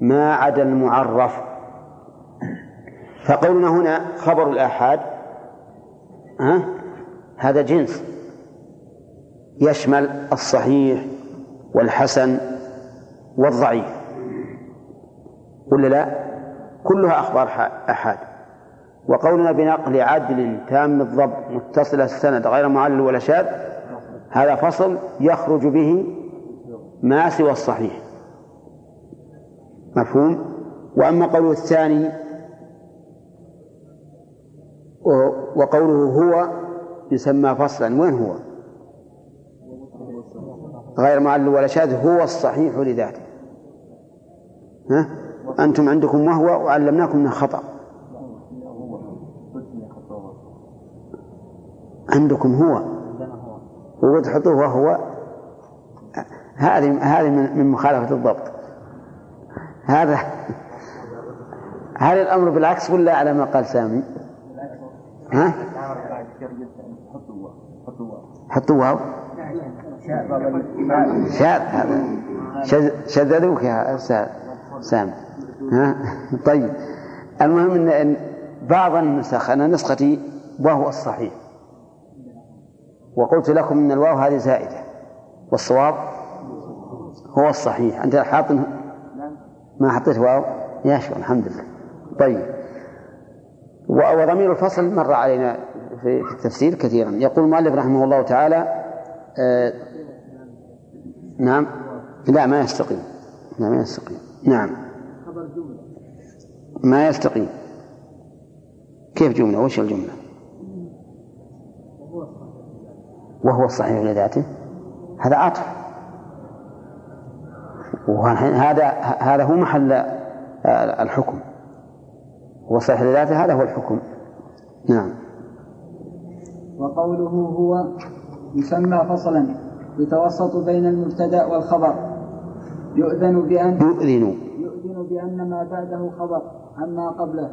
ما عدا المعرف. فقولنا هنا خبر الآحاد ها؟ هذا جنس يشمل الصحيح والحسن والضعيف. ولا لا؟ كلها أخبار أحاد. وقولنا بنقل عدل تام الضبط متصل السند غير معلل ولا شاذ هذا فصل يخرج به ما سوى الصحيح. مفهوم؟ وأما قوله الثاني وقوله هو يسمى فصلا. وين هو؟ غير معلل ولا شاذ هو الصحيح لذاته. ها؟ أنتم عندكم وهو وعلمناكم من خطأ عندكم هو وتحطوه وهو هذه هذه من مخالفة الضبط هذا هل الأمر بالعكس ولا على ما قال سامي؟ ها؟ حطوا واو شاذ هذا شذذوك يا أستاذ سامي ها؟ طيب. المهم أن بعض النسخ أنا نسختي وهو الصحيح. وقلت لكم إن الواو هذه زائدة. والصواب هو الصحيح. أنت حاط ما حطيت واو؟ يا شو الحمد لله. طيب. وضمير الفصل مر علينا في التفسير كثيرا. يقول المؤلف رحمه الله تعالى آه نعم. لا ما يستقيم. لا ما يستقيم. نعم. ما يستقيم. كيف جملة؟ وش الجملة؟ وهو الصحيح لذاته. هذا عطف. وهذا هذا هو محل الحكم. هو الصحيح لذاته هذا هو الحكم. نعم. وقوله هو يسمى فصلا يتوسط بين المبتدا والخبر. يؤذن بأن يؤذن. يؤذن بأن ما بعده خبر. عما قبله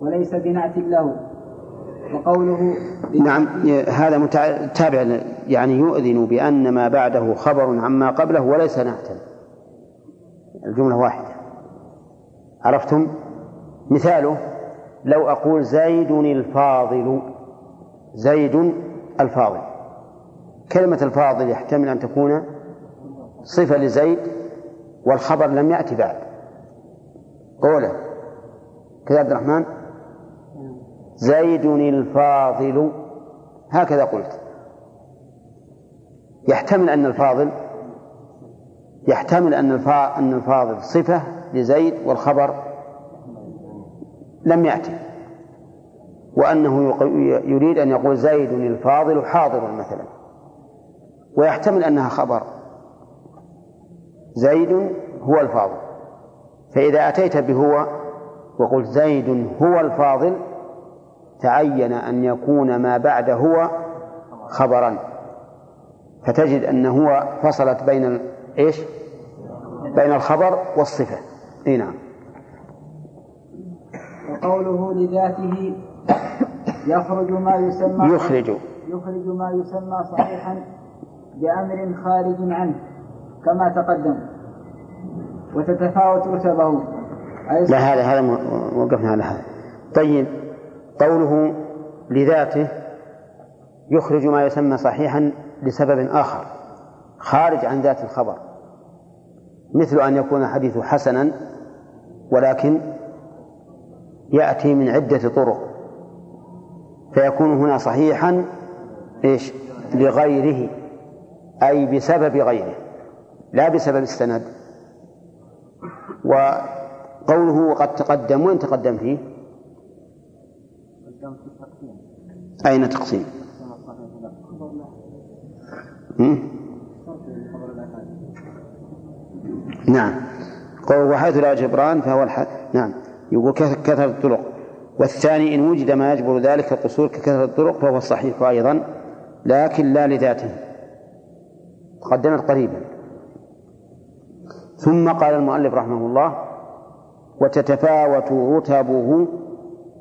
وليس بنعت له. وقوله نعم هذا تابع يعني يؤذن بأن ما بعده خبر عما قبله وليس نعتا. الجملة واحدة. عرفتم؟ مثاله لو أقول زيد الفاضل زيد الفاضل. كلمة الفاضل يحتمل أن تكون صفة لزيد والخبر لم يأتي بعد. قوله كذا عبد الرحمن؟ زيد الفاضل. هكذا قلت. يحتمل أن الفاضل يحتمل أن أن الفاضل صفة لزيد والخبر لم يأتي. وأنه يريد أن يقول زيد الفاضل حاضر مثلا. ويحتمل أنها خبر. زيد هو الفاضل. فإذا أتيت بهو وقلت زيد هو الفاضل تعين أن يكون ما بعد هو خبرا. فتجد أن هو فصلت بين إيش؟ بين الخبر والصفة. إي نعم. وقوله لذاته يخرج ما يسمى يخرج. يخرج ما يسمى صحيحا بأمر خارج عنه كما تقدم. وتتفاوت رتبه. لا هذا هذا وقفنا على هذا. طيب قوله لذاته يخرج ما يسمى صحيحا لسبب آخر خارج عن ذات الخبر مثل أن يكون الحديث حسنا ولكن يأتي من عدة طرق فيكون هنا صحيحا إيش؟ لغيره أي بسبب غيره لا بسبب السند. وقوله وقد تقدم وين تقدم فيه؟ أين تقسيم؟ نعم. قول وحيث لا جبران فهو الح... نعم. يقول كثرة الطرق. والثاني إن وجد ما يجبر ذلك القصور ككثرة الطرق فهو الصحيح أيضا لكن لا لذاته. تقدمت قريبا. ثم قال المؤلف رحمه الله وتتفاوت رتبه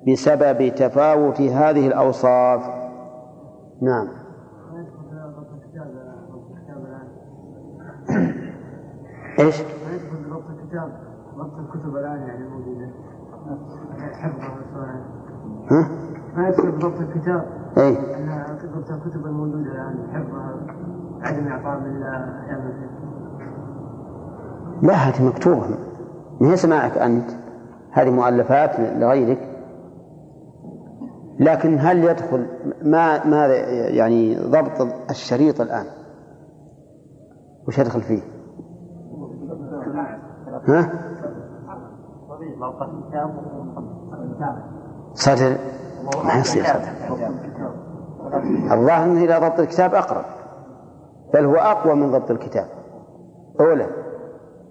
بسبب تفاوت هذه الأوصاف نعم إيش؟ ضبط الكتاب ضبط الكتب الان يعني موجوده ها؟ ما يدخل ضبط الكتاب اي ضبط الكتب الموجوده الان حفظها عدم اعطاء بالله لا هذه مكتوبة ما هي سماعك أنت هذه مؤلفات لغيرك لكن هل يدخل ما ما يعني ضبط الشريط الآن؟ وش يدخل فيه؟ ها؟ صدر. ما يصير صدر. الظاهر إلى ضبط الكتاب أقرب بل هو أقوى من ضبط الكتاب. اولى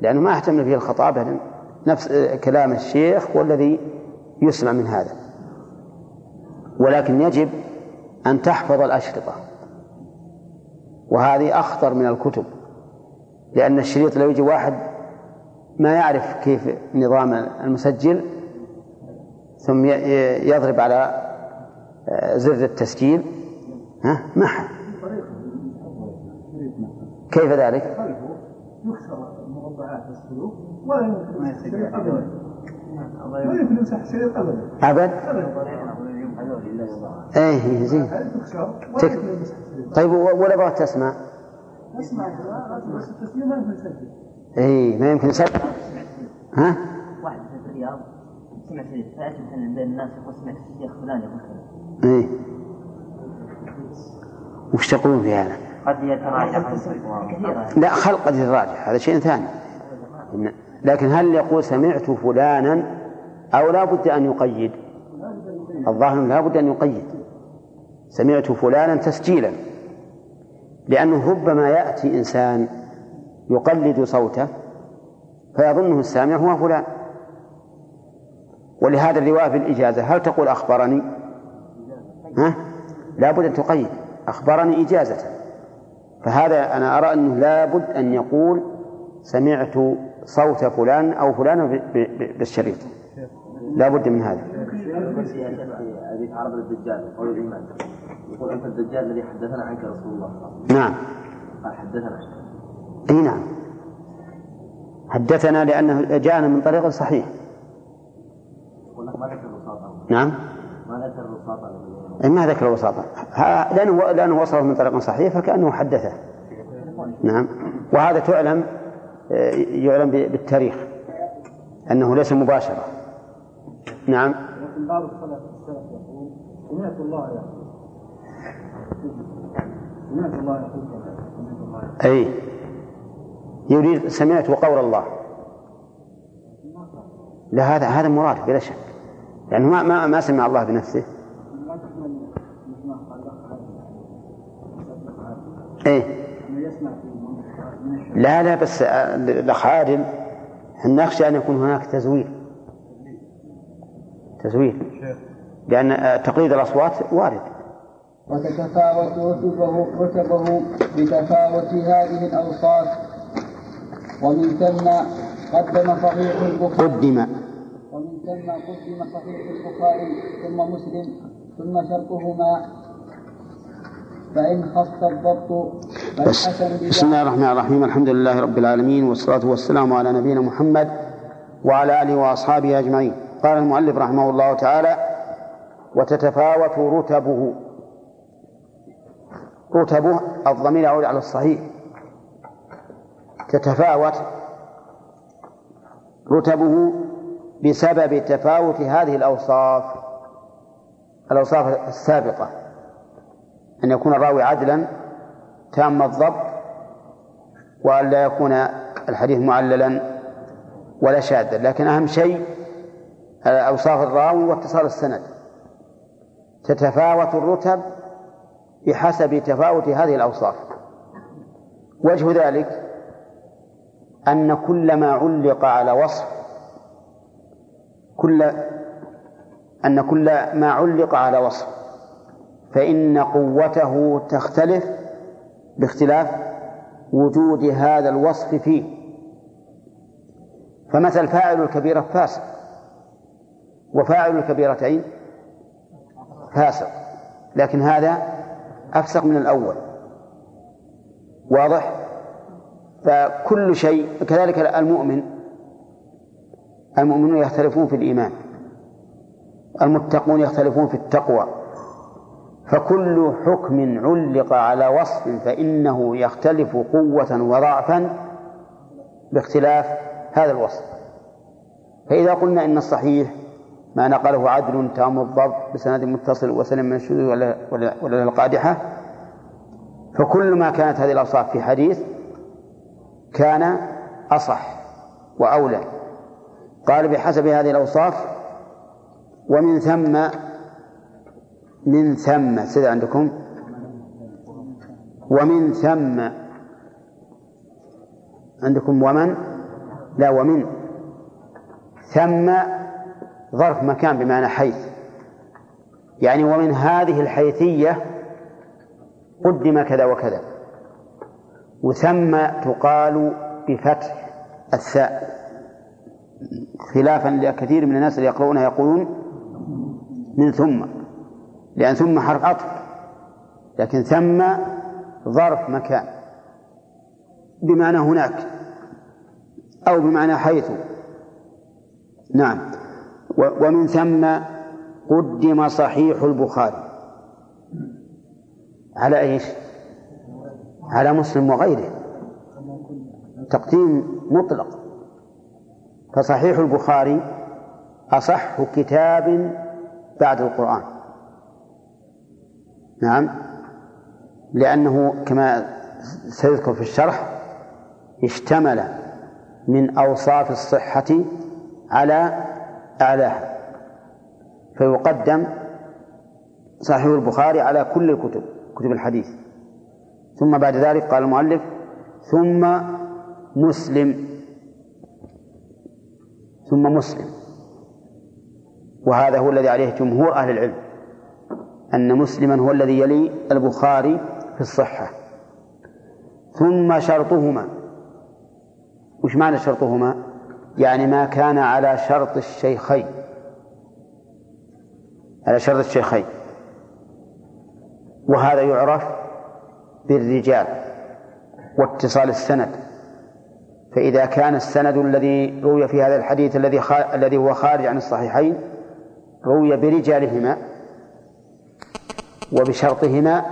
لأنه ما يحتمل فيه الخطابه نفس كلام الشيخ والذي يسمع من هذا. ولكن يجب أن تحفظ الأشرطة. وهذه أخطر من الكتب لأن الشريط لو يجي واحد ما يعرف كيف نظام المسجل ثم يضرب على آه، زر التسجيل ها؟ ما حد. كيف ذلك؟ يكسر ولا يمكن يمسح الشريط ابدا ابد إيه زين. طيب ولا بغيت تسمع؟ التسجيل ما يمكن يسجل اي ما يمكن يسجل ها؟ واحد في الرياض سمع شريط فيعجب بين الناس يقول سمعت الشيخ فلان يقول كذا إيه وش تقولون في هذا؟ قد يتراجع لا خلق قد يتراجع هذا شيء ثاني لكن هل يقول سمعت فلانا أو لا بد أن يقيد؟ الظاهر لا بد أن يقيد. سمعت فلانا تسجيلا. لأنه ربما يأتي إنسان يقلد صوته فيظنه السامع هو فلان. ولهذا الرواية بالإجازة هل تقول أخبرني؟ ها؟ لابد أن تقيد. أخبرني إجازة. فهذا أنا أرى أنه لابد أن يقول سمعت صوت فلان أو فلان بالشريط لابد من هذا يقول أنت الدجال الذي حدثنا عنك رسول الله نعم. قال حدثنا إي نعم. حدثنا لأنه جاءنا من طريق صحيح. ما ذكر نعم ما ذكر الوساطة. ما ذكر الوساطة لأنه لأنه وصله من طريق صحيح فكأنه حدثه. نعم. وهذا تعلم يعلم بالتاريخ أنه ليس مباشرة. نعم. لكن بعض السلف يقول سمعت الله يقول سمعت الله يقول أي. يريد سمعت قول الله. لا هذا هذا مراد بلا شك. لأنه ما ما ما سمع الله بنفسه. إيه. لا لا بس آه، الأخ عادل نخشى أن يكون هناك تزوير. تزوير. لأن آه، تقليد الأصوات وارد. وتتفاوت رتبه رتبه بتفاوت هذه الأوصاف. ومن ثم قدم صحيح البخاري. قدم. ومن ثم قدم صحيح البخاري ثم مسلم ثم شرطهما فإن خف الضبط فالحسن بسم الله الرحمن الرحيم الحمد لله رب العالمين والصلاة والسلام على نبينا محمد وعلى آله وأصحابه أجمعين. قال المؤلف رحمه الله تعالى وتتفاوت رتبه. رتبه الضمير يعود على الصحيح. تتفاوت رتبه بسبب تفاوت هذه الأوصاف الأوصاف السابقة. أن يكون الراوي عدلا تام الضبط وأن لا يكون الحديث معللا ولا شاذا. لكن أهم شيء أوصاف الراوي واتصال السند. تتفاوت الرتب بحسب تفاوت هذه الأوصاف. وجه ذلك أن كل ما علق على وصف كل أن كل ما علق على وصف فإن قوته تختلف باختلاف وجود هذا الوصف فيه. فمثل فاعل الكبيرة فاسق وفاعل الكبيرتين فاسق لكن هذا أفسق من الأول. واضح؟ فكل شيء كذلك المؤمن المؤمنون يختلفون في الإيمان المتقون يختلفون في التقوى. فكل حكم علق على وصف فإنه يختلف قوة وضعفا باختلاف هذا الوصف. فإذا قلنا إن الصحيح ما نقله عدل تام الضبط بسند متصل وسلم من الشذوذ ولا ولا القادحة فكل ما كانت هذه الأوصاف في حديث كان أصح وأولى. قال بحسب هذه الأوصاف ومن ثم من ثم سيد عندكم؟ ومن ثم. عندكم ومن؟ لا ومن. ثم ظرف مكان بمعنى حيث. يعني ومن هذه الحيثية قدم كذا وكذا. وثم تقال بفتح الثاء خلافا لكثير من الناس اللي يقرؤونها يقولون من ثم. لأن ثم حرف عطف لكن ثم ظرف مكان. بمعنى هناك. أو بمعنى حيث. نعم. ومن ثم قدم صحيح البخاري. على إيش؟ على مسلم وغيره. تقديم مطلق. فصحيح البخاري أصح كتاب بعد القرآن. نعم. لأنه كما سيذكر في الشرح اشتمل من أوصاف الصحة على أعلاها. فيقدم صحيح البخاري على كل الكتب كتب الحديث. ثم بعد ذلك قال المؤلف ثم مسلم. ثم مسلم. وهذا هو الذي عليه جمهور أهل العلم. أن مسلما هو الذي يلي البخاري في الصحة. ثم شرطهما. وش معنى شرطهما؟ يعني ما كان على شرط الشيخين. على شرط الشيخين. وهذا يعرف بالرجال واتصال السند. فإذا كان السند الذي روي في هذا الحديث الذي الذي هو خارج عن الصحيحين روي برجالهما. وبشرطهما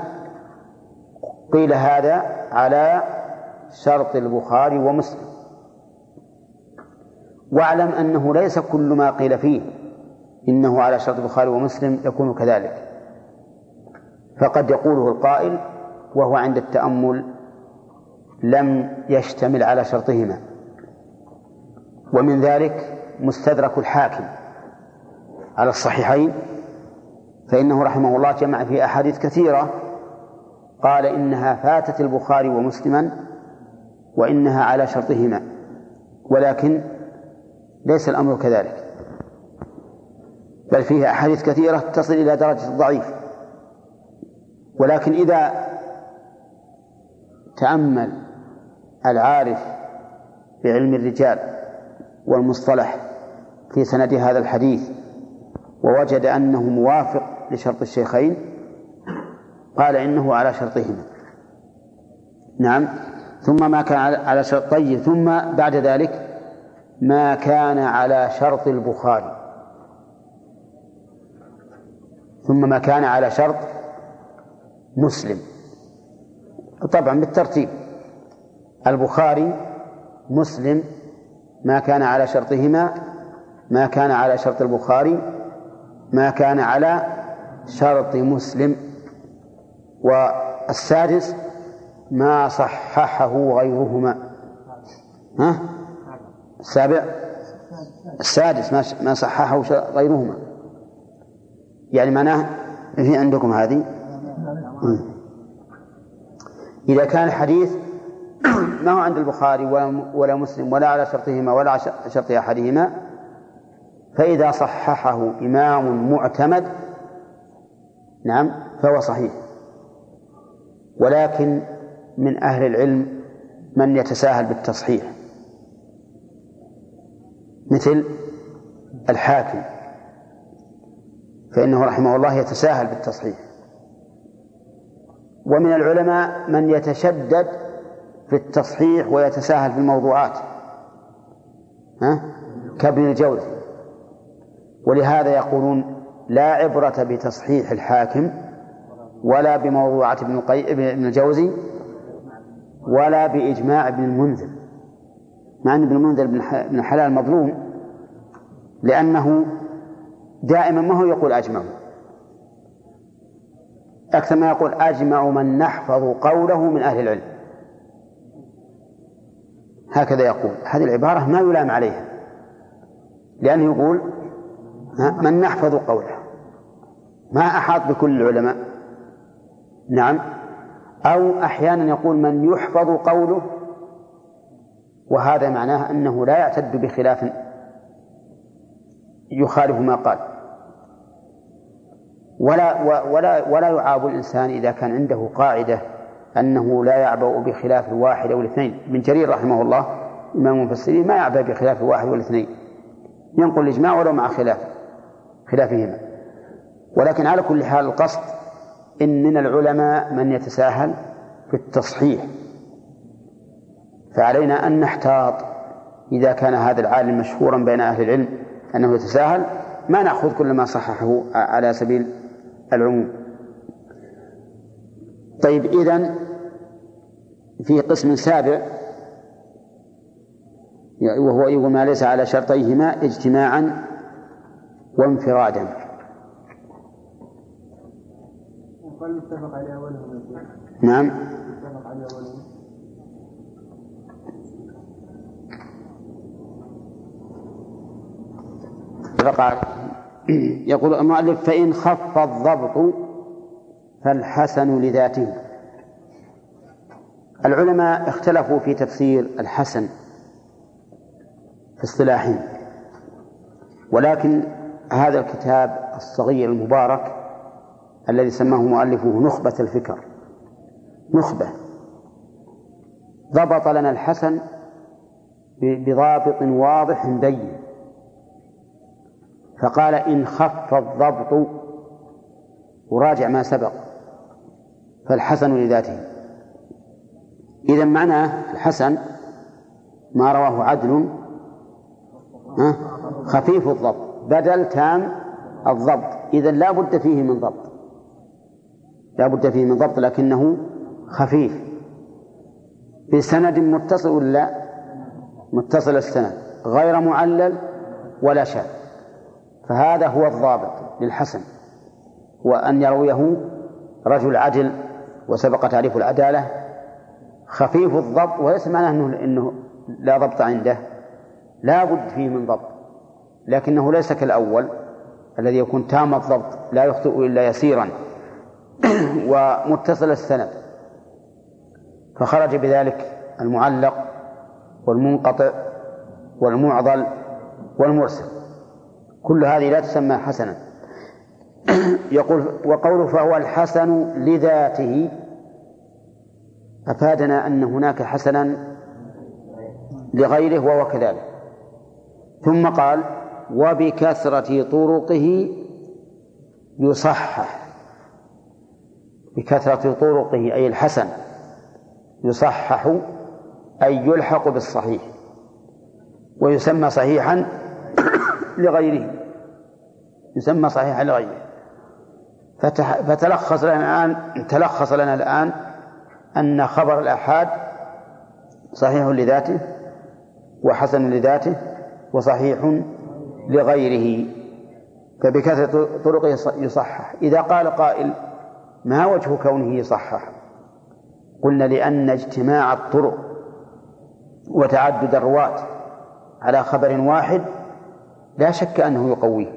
قيل هذا على شرط البخاري ومسلم. واعلم أنه ليس كل ما قيل فيه إنه على شرط البخاري ومسلم يكون كذلك. فقد يقوله القائل وهو عند التأمل لم يشتمل على شرطهما. ومن ذلك مستدرك الحاكم على الصحيحين فإنه رحمه الله جمع في أحاديث كثيرة قال إنها فاتت البخاري ومسلما وإنها على شرطهما ولكن ليس الأمر كذلك. بل فيها أحاديث كثيرة تصل إلى درجة الضعيف. ولكن إذا تأمل العارف بعلم الرجال والمصطلح في سند هذا الحديث ووجد أنه موافق لشرط الشيخين؟ قال إنه على شرطهما. نعم. ثم ما كان على شرط طيب ثم بعد ذلك ما كان على شرط البخاري. ثم ما كان على شرط مسلم. طبعا بالترتيب. البخاري مسلم ما كان على شرطهما ما كان على شرط البخاري ما كان على شرط مسلم والسادس ما صححه غيرهما. ها؟ السابع؟ السادس ما صححه غيرهما. يعني معناه في عندكم هذه؟ إذا كان الحديث ما هو عند البخاري ولا مسلم ولا على شرطهما ولا على شرط أحدهما فإذا صححه إمام معتمد نعم فهو صحيح. ولكن من أهل العلم من يتساهل بالتصحيح. مثل الحاكم. فإنه رحمه الله يتساهل بالتصحيح. ومن العلماء من يتشدد في التصحيح ويتساهل في الموضوعات. ها؟ كابن الجوزي. ولهذا يقولون لا عبرة بتصحيح الحاكم ولا بموضوعة ابن ابن الجوزي ولا بإجماع ابن المنذر. مع أن ابن المنذر بن حلال مظلوم لأنه دائما ما هو يقول أجمع أكثر ما يقول أجمع من نحفظ قوله من أهل العلم. هكذا يقول. هذه العبارة ما يلام عليها. لأنه يقول من نحفظ قوله. ما أحاط بكل العلماء؟ نعم. أو أحيانا يقول من يحفظ قوله وهذا معناه أنه لا يعتد بخلاف يخالف ما قال. ولا ولا ولا يعاب الإنسان إذا كان عنده قاعدة أنه لا يعبأ بخلاف الواحد أو الاثنين. ابن جرير رحمه الله إمام المفسرين ما يعبأ بخلاف الواحد والاثنين ينقل الإجماع ولو مع خلاف خلافهما. ولكن على كل حال القصد إن من العلماء من يتساهل في التصحيح. فعلينا أن نحتاط إذا كان هذا العالم مشهورا بين أهل العلم أنه يتساهل ما نأخذ كل ما صححه على سبيل العموم. طيب إذن في قسم سابع وهو يقول ما ليس على شرطيهما اجتماعا وانفرادا. نعم. اتفق يقول المؤلف فإن خف الضبط فالحسن لذاته. العلماء اختلفوا في تفسير الحسن في اصطلاحهم ولكن هذا الكتاب الصغير المبارك الذي سماه مؤلفه نخبة الفكر. نخبة. ضبط لنا الحسن بضابط واضح بين. فقال إن خف الضبط وراجع ما سبق. فالحسن لذاته. إذا معناه الحسن ما رواه عدل خفيف الضبط. بدل تام الضبط. إذا لا بد فيه من ضبط. لا بد فيه من ضبط لكنه خفيف. بسند متصل ولا متصل السند. غير معلل ولا شاذ. فهذا هو الضابط للحسن وأن يرويه رجل عدل وسبق تعريف العدالة. خفيف الضبط وليس معناه أنه, إنه لا ضبط عنده. لا بد فيه من ضبط لكنه ليس كالأول الذي يكون تام الضبط لا يخطئ إلا يسيرا. ومتصل السند. فخرج بذلك المعلق والمنقطع والمعضل والمرسل. كل هذه لا تسمى حسنا. يقول وقوله فهو الحسن لذاته. أفادنا أن هناك حسنا لغيره وهو كذلك. ثم قال وبكثرة طرقه يصحح. بكثرة طرقه أي الحسن يصحح أي يلحق بالصحيح ويسمى صحيحا لغيره يسمى صحيحا لغيره. فتلخص لنا الآن تلخص لنا الآن أن خبر الآحاد صحيح لذاته وحسن لذاته وصحيح لغيره. فبكثرة طرقه يصحح. إذا قال قائل ما وجه كونه يصحح قلنا لأن اجتماع الطرق وتعدد الرواة على خبر واحد لا شك أنه يقويه.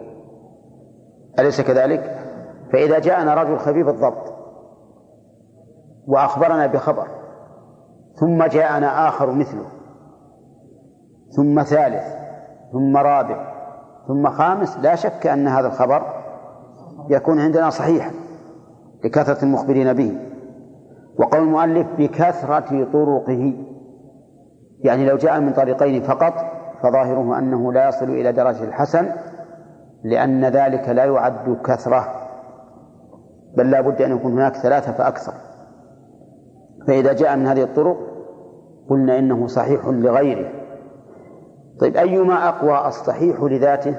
أليس كذلك؟ فإذا جاءنا رجل خفيف الضبط وأخبرنا بخبر ثم جاءنا آخر مثله ثم ثالث ثم رابع ثم خامس لا شك أن هذا الخبر يكون عندنا صحيحا. لكثرة المخبرين به. وقول المؤلف بكثرة طرقه. يعني لو جاء من طريقين فقط فظاهره أنه لا يصل إلى درجة الحسن لأن ذلك لا يعد كثرة. بل لا بد أن يكون هناك ثلاثة فأكثر. فإذا جاء من هذه الطرق قلنا إنه صحيح لغيره. طيب أيما أقوى الصحيح لذاته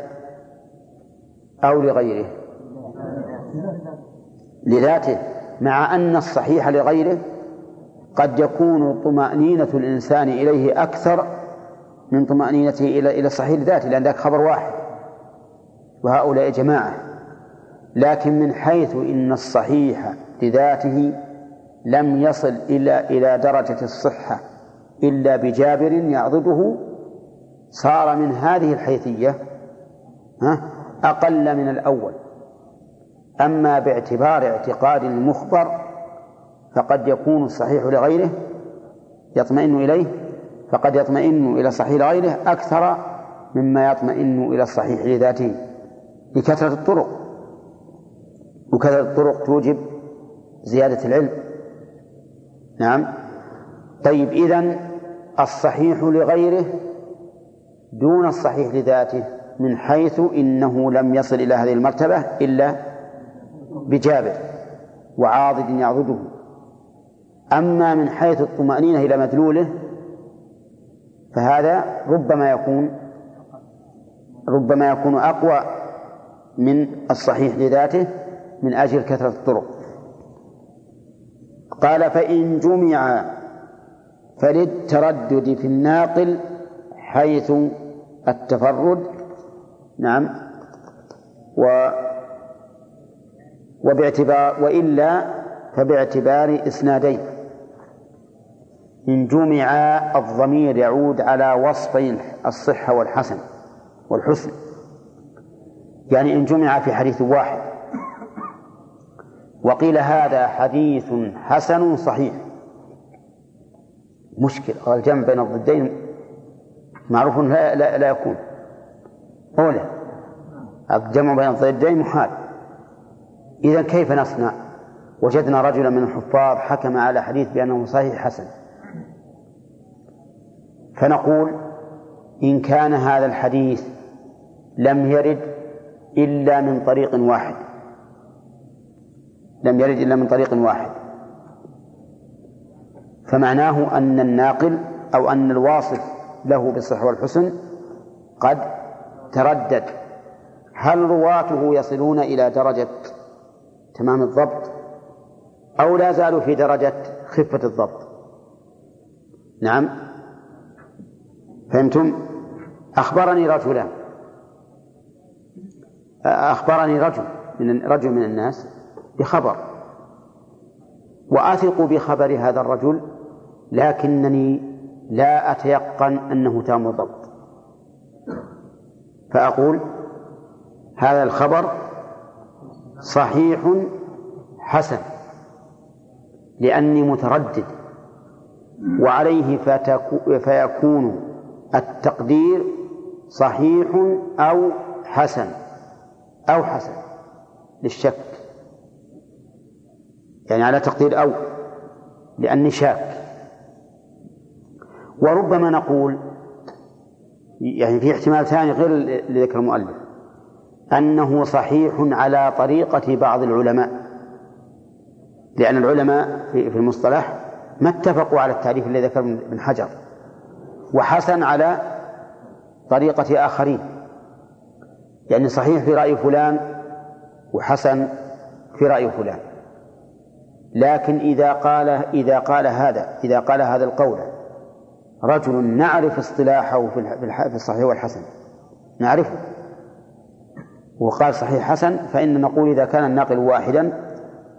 أو لغيره؟ لذاته مع أن الصحيح لغيره قد يكون طمأنينة الإنسان إليه أكثر من طمأنينته إلى إلى الصحيح لذاته لأن ذاك خبر واحد. وهؤلاء جماعة. لكن من حيث إن الصحيح لذاته لم يصل إلى إلى درجة الصحة إلا بجابر يعضده صار من هذه الحيثية أقل من الأول. أما باعتبار اعتقاد المخبر فقد يكون الصحيح لغيره يطمئن إليه فقد يطمئن إلى الصحيح لغيره أكثر مما يطمئن إلى الصحيح لذاته لكثرة الطرق. وكثرة الطرق توجب زيادة العلم. نعم. طيب إذن الصحيح لغيره دون الصحيح لذاته من حيث إنه لم يصل إلى هذه المرتبة إلا بجابر وعاضد يعضده. أما من حيث الطمأنينة إلى مدلوله فهذا ربما يكون ربما يكون أقوى من الصحيح لذاته من أجل كثرة الطرق. قال فإن جمع فللتردد في الناقل حيث التفرد. نعم. و وباعتبار وإلا فباعتبار إسنادين. إن جمع الضمير يعود على وصفين الصحة والحسن والحسن. يعني إن جمع في حديث واحد. وقيل هذا حديث حسن صحيح. مشكل. الجمع بين الضدين معروف لا, لا, لا يكون. أولى الجمع بين الضدين محال. إذا كيف نصنع؟ وجدنا رجلا من الحفاظ حكم على حديث بأنه صحيح حسن. فنقول إن كان هذا الحديث لم يرد إلا من طريق واحد. لم يرد إلا من طريق واحد. فمعناه أن الناقل أو أن الواصف له بالصحة والحسن قد تردد. هل رواته يصلون إلى درجة تمام الضبط أو لا زالوا في درجة خفة الضبط. نعم. فهمتم؟ أخبرني رجلان أخبرني رجل من رجل من الناس بخبر. وأثق بخبر هذا الرجل لكنني لا أتيقن أنه تام الضبط. فأقول هذا الخبر صحيح حسن لأني متردد وعليه فيكون التقدير صحيح أو حسن أو حسن للشك. يعني على تقدير أو لأني شاك. وربما نقول يعني في احتمال ثاني غير اللي ذكر المؤلف. أنه صحيح على طريقة بعض العلماء لأن العلماء في المصطلح ما اتفقوا على التعريف الذي ذكر ابن حجر وحسن على طريقة آخرين. يعني صحيح في رأي فلان وحسن في رأي فلان لكن إذا قال إذا قال هذا إذا قال هذا القول رجل نعرف اصطلاحه في الصحيح والحسن نعرفه. وقال صحيح حسن فإن نقول إذا كان الناقل واحدا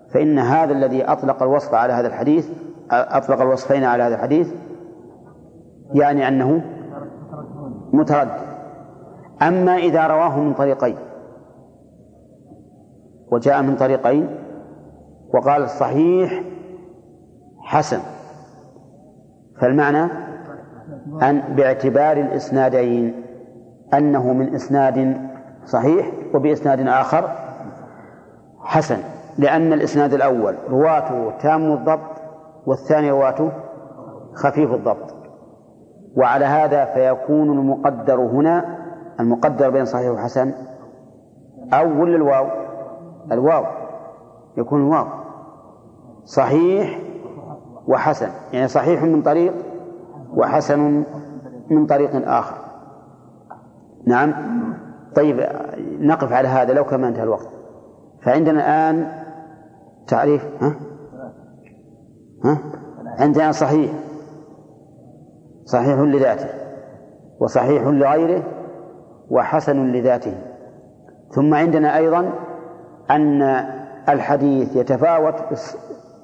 فإن هذا الذي أطلق الوصف على هذا الحديث أطلق الوصفين على هذا الحديث يعني أنه متردد أما إذا رواه من طريقين وجاء من طريقين وقال الصحيح حسن فالمعنى أن باعتبار الإسنادين أنه من إسناد صحيح وبإسناد آخر حسن لأن الإسناد الأول رواته تام الضبط والثاني رواته خفيف الضبط. وعلى هذا فيكون المقدر هنا المقدر بين صحيح وحسن. أو ولا الواو؟ الواو. يكون الواو. صحيح وحسن. يعني صحيح من طريق وحسن من طريق آخر. نعم. طيب نقف على هذا لو كما انتهى الوقت. فعندنا الآن تعريف ها؟ ها؟ عندنا صحيح. صحيح لذاته وصحيح لغيره وحسن لذاته. ثم عندنا أيضا أن الحديث يتفاوت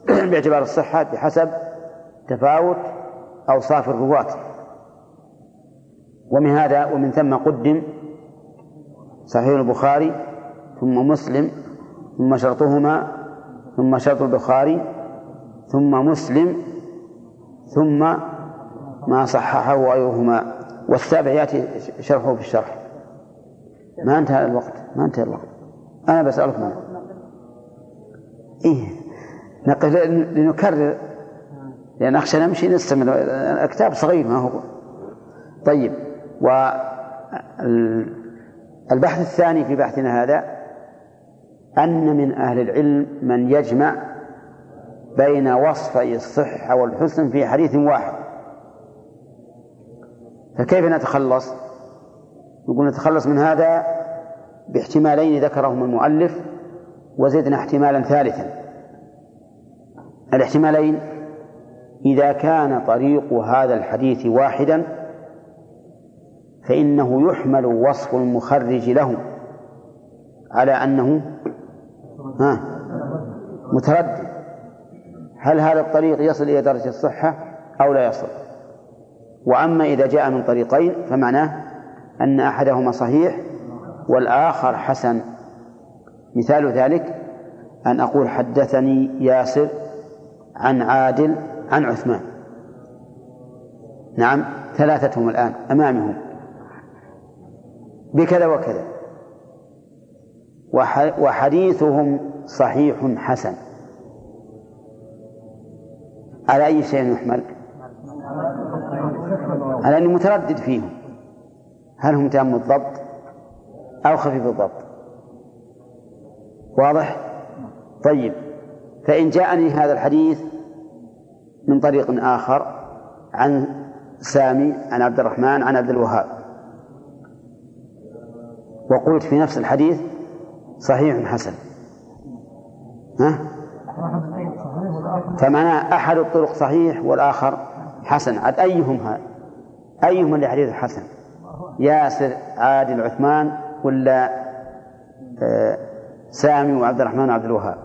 باعتبار الصحة بحسب تفاوت أوصاف الرواة. ومن هذا ومن ثم قدم صحيح البخاري ثم مسلم ثم شرطهما ثم شرط البخاري ثم مسلم ثم ما صححه غيرهما. والسابع يأتي شرحه في الشرح. ما انتهى الوقت ما انتهى الوقت. أنا بسألك ما؟ إيه. نقل لنكرر. لأن أخشى نمشي نستمر. الكتاب صغير ما هو. طيب. والبحث الثاني في بحثنا هذا أن من أهل العلم من يجمع بين وصفي الصحة والحسن في حديث واحد فكيف نتخلص؟ نقول نتخلص من هذا باحتمالين ذكرهما المؤلف وزدنا احتمالا ثالثا الاحتمالين إذا كان طريق هذا الحديث واحدا فإنه يحمل وصف المخرج له على أنه ها متردد. هل هذا الطريق يصل إلى درجة الصحة أو لا يصل؟ وأما إذا جاء من طريقين فمعناه أن أحدهما صحيح والآخر حسن. مثال ذلك أن أقول حدثني ياسر عن عادل عن عثمان. نعم ثلاثتهم الآن أمامهم. بكذا وكذا. وحديثهم صحيح حسن. على أي شيء يحمل على أني متردد فيهم. هل هم تام الضبط أو خفيف الضبط؟ واضح؟ طيب. فإن جاءني هذا الحديث من طريق آخر عن سامي عن عبد الرحمن عن عبد الوهاب. وقلت في نفس الحديث صحيح حسن. ها؟ فمعنى أحد الطرق صحيح والآخر حسن. عاد أيهم هذا أيهم اللي حديث حسن؟ ياسر عادل عثمان ولا آه سامي وعبد الرحمن وعبد الوهاب؟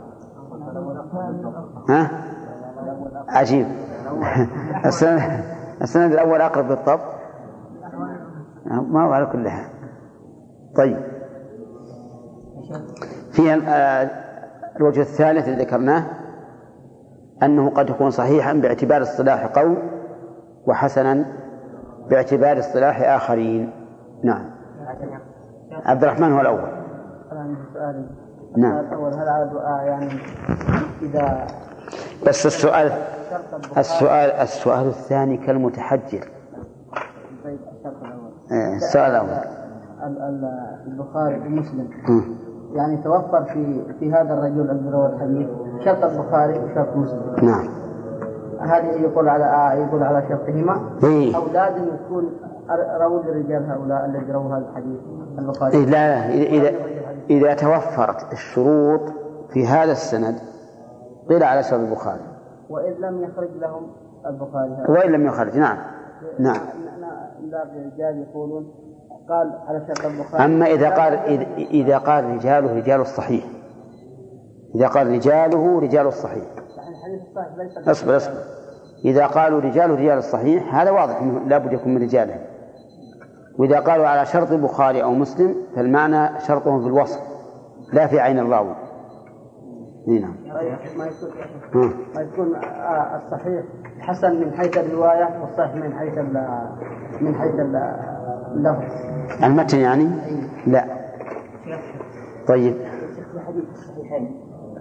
ها؟ عجيب. السند الأول أقرب بالضبط ما هو على كل حال. طيب. في آه، الوجه الثالث الذي ذكرناه أنه قد يكون صحيحا باعتبار اصطلاح قوم وحسنا باعتبار اصطلاح آخرين. نعم. عبد الرحمن هو الأول. نعم. الأول هل يعني إذا بس السؤال السؤال السؤال الثاني كالمتحجر إيه، السؤال الأول. البخاري ومسلم يعني توفر في في هذا الرجل الذي روى الحديث شرط البخاري وشرط مسلم. نعم. هذه يقول على يقول على شرطهما. إيه؟ أو لازم يكون رووا الرجال هؤلاء الذي رووا هذا الحديث البخاري. إيه لا لا إذا إذا توفرت الشروط في هذا السند قيل على شرط البخاري. وإن لم يخرج لهم البخاري وإن لم يخرج نعم. نعم. باب الرجال يقولون قال على شرط البخاري أما إذا قال إذا قال رجاله رجال الصحيح. إذا قال رجاله رجال الصحيح. اصبر اصبر. إذا قالوا رجاله رجال الصحيح هذا واضح لا بد يكون من رجالهم وإذا قالوا على شرط البخاري أو مسلم فالمعنى شرطهم في الوصف. لا في عين الراوي. نعم. ما يكون ما يكون آه، الصحيح حسن من حيث الرواية والصحيح من حيث من حيث المتن يعني؟ لا. طيب.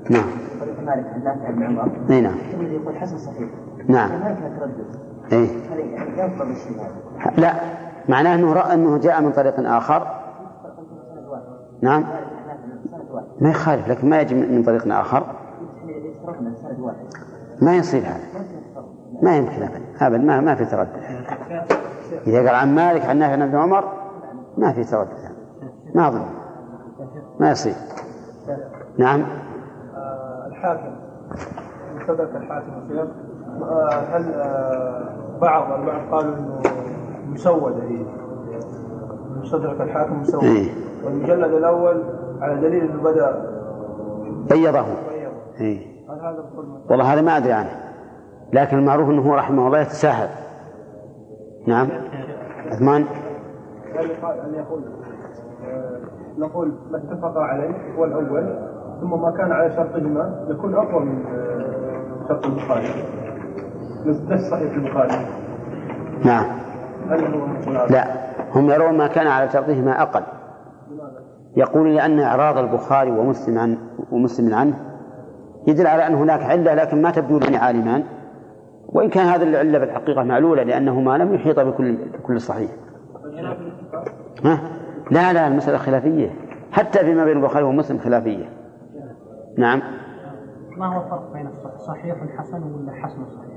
نعم. إي نعم. يقول حسن صحيح. نعم. ما كان تردد. إي. لا معناه أنه رأى أنه جاء من طريق آخر. نعم. ما يخالف لكن ما يجي من طريق آخر. ما يصير هذا. ما يمكن أبدا. أبدا. ما, ما في تردد. إذا قال عن مالك عن نافع بن عمر ما في تردد ما أظن. ما يصير. نعم. الحاكم. مستدرك الحاكم الشيخ هل بعض البعض قالوا إنه مسودة؟ هي مستدرك الحاكم مسودة. إيه؟ والمجلد الأول على دليل إنه بدأ. بيضه. إيه؟ والله هذا ما أدري عنه. لكن المعروف إنه رحمه الله يتساهل. نعم. عثمان؟ أن يقول نقول ما اتفق عليه هو الأول ثم ما كان على شرطهما يكون أقوى من آه، شرط البخاري. نفس صحيح البخاري. نعم. لا. هم يرون ما كان على شرطهما أقل. يقول لأن إعراض البخاري ومسلم عن ومسلم عنه يدل على أن هناك علة لكن ما تبدو لي عالمان. وإن كان هذه العلة في الحقيقة معلولة لأنهما لم يحيط بكل بكل صحيح. ها؟ لا لا المسألة خلافية حتى فيما بين البخاري ومسلم خلافية. نعم. ما هو الفرق بين صحيح حسن ولا حسن صحيح؟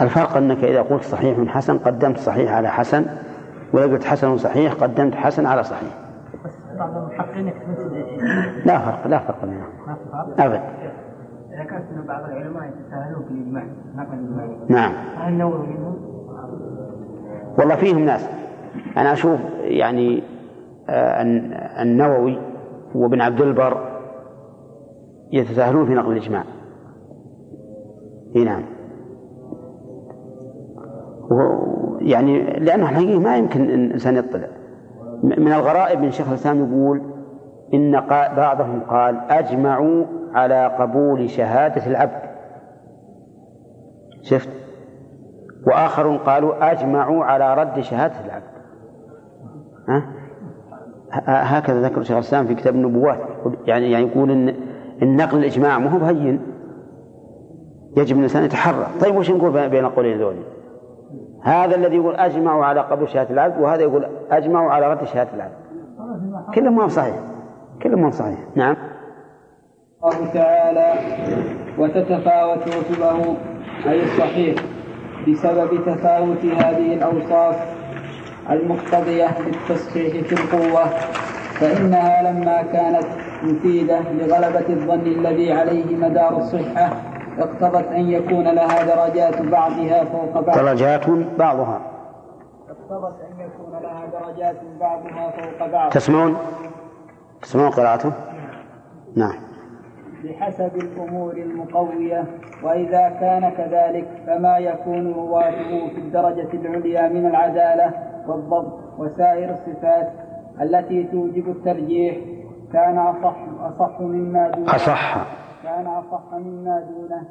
الفرق أنك إذا قلت صحيح حسن قدمت صحيح على حسن وإذا قلت حسن صحيح قدمت حسن على صحيح. بعض المحققين لا فرق لا فرق بينهم ابدا ذكرت ان بعض العلماء يتساهلون في الإجماع نعم. هل النووي منهم؟ والله فيهم ناس. أنا أشوف يعني آه النووي وابن عبد البر يتساهلون في نقل الإجماع. إي نعم. يعني لأنه الحقيقة ما يمكن الإنسان يطلع. من الغرائب من شيخ الإسلام يقول إن بعضهم قال أجمعوا على قبول شهادة العبد. شفت؟ وآخرون قالوا أجمعوا على رد شهادة العبد. ها؟ هكذا ذكر شيخ الإسلام في كتاب النبوات. يعني يعني يقول إن النقل الإجماع ما هو بهين. يجب الإنسان يتحرى. طيب وش نقول بين القولين ذولي هذا الذي يقول أجمعوا على قبول شهادة العبد وهذا يقول أجمعوا على رد شهادة العبد. كلهم ما صحيح كلهم ما صحيح نعم. الله تعالى وتتفاوت رتبه أي الصحيح بسبب تفاوت هذه الأوصاف المقتضية للتصحيح في القوة فإنها لما كانت مفيدة لغلبة الظن الذي عليه مدار الصحة اقتضت أن يكون لها درجات بعضها فوق بعض. درجات بعضها. اقتضت أن يكون لها درجات بعضها فوق بعض. تسمعون؟ تسمعون قراءته؟ نعم. بحسب الأمور المقوية وإذا كان كذلك فما يكون رواته في الدرجة العليا من العدالة والضبط وسائر الصفات التي توجب الترجيح. كان أصح أصح مما دونه أصح. كان أصح مما دونه.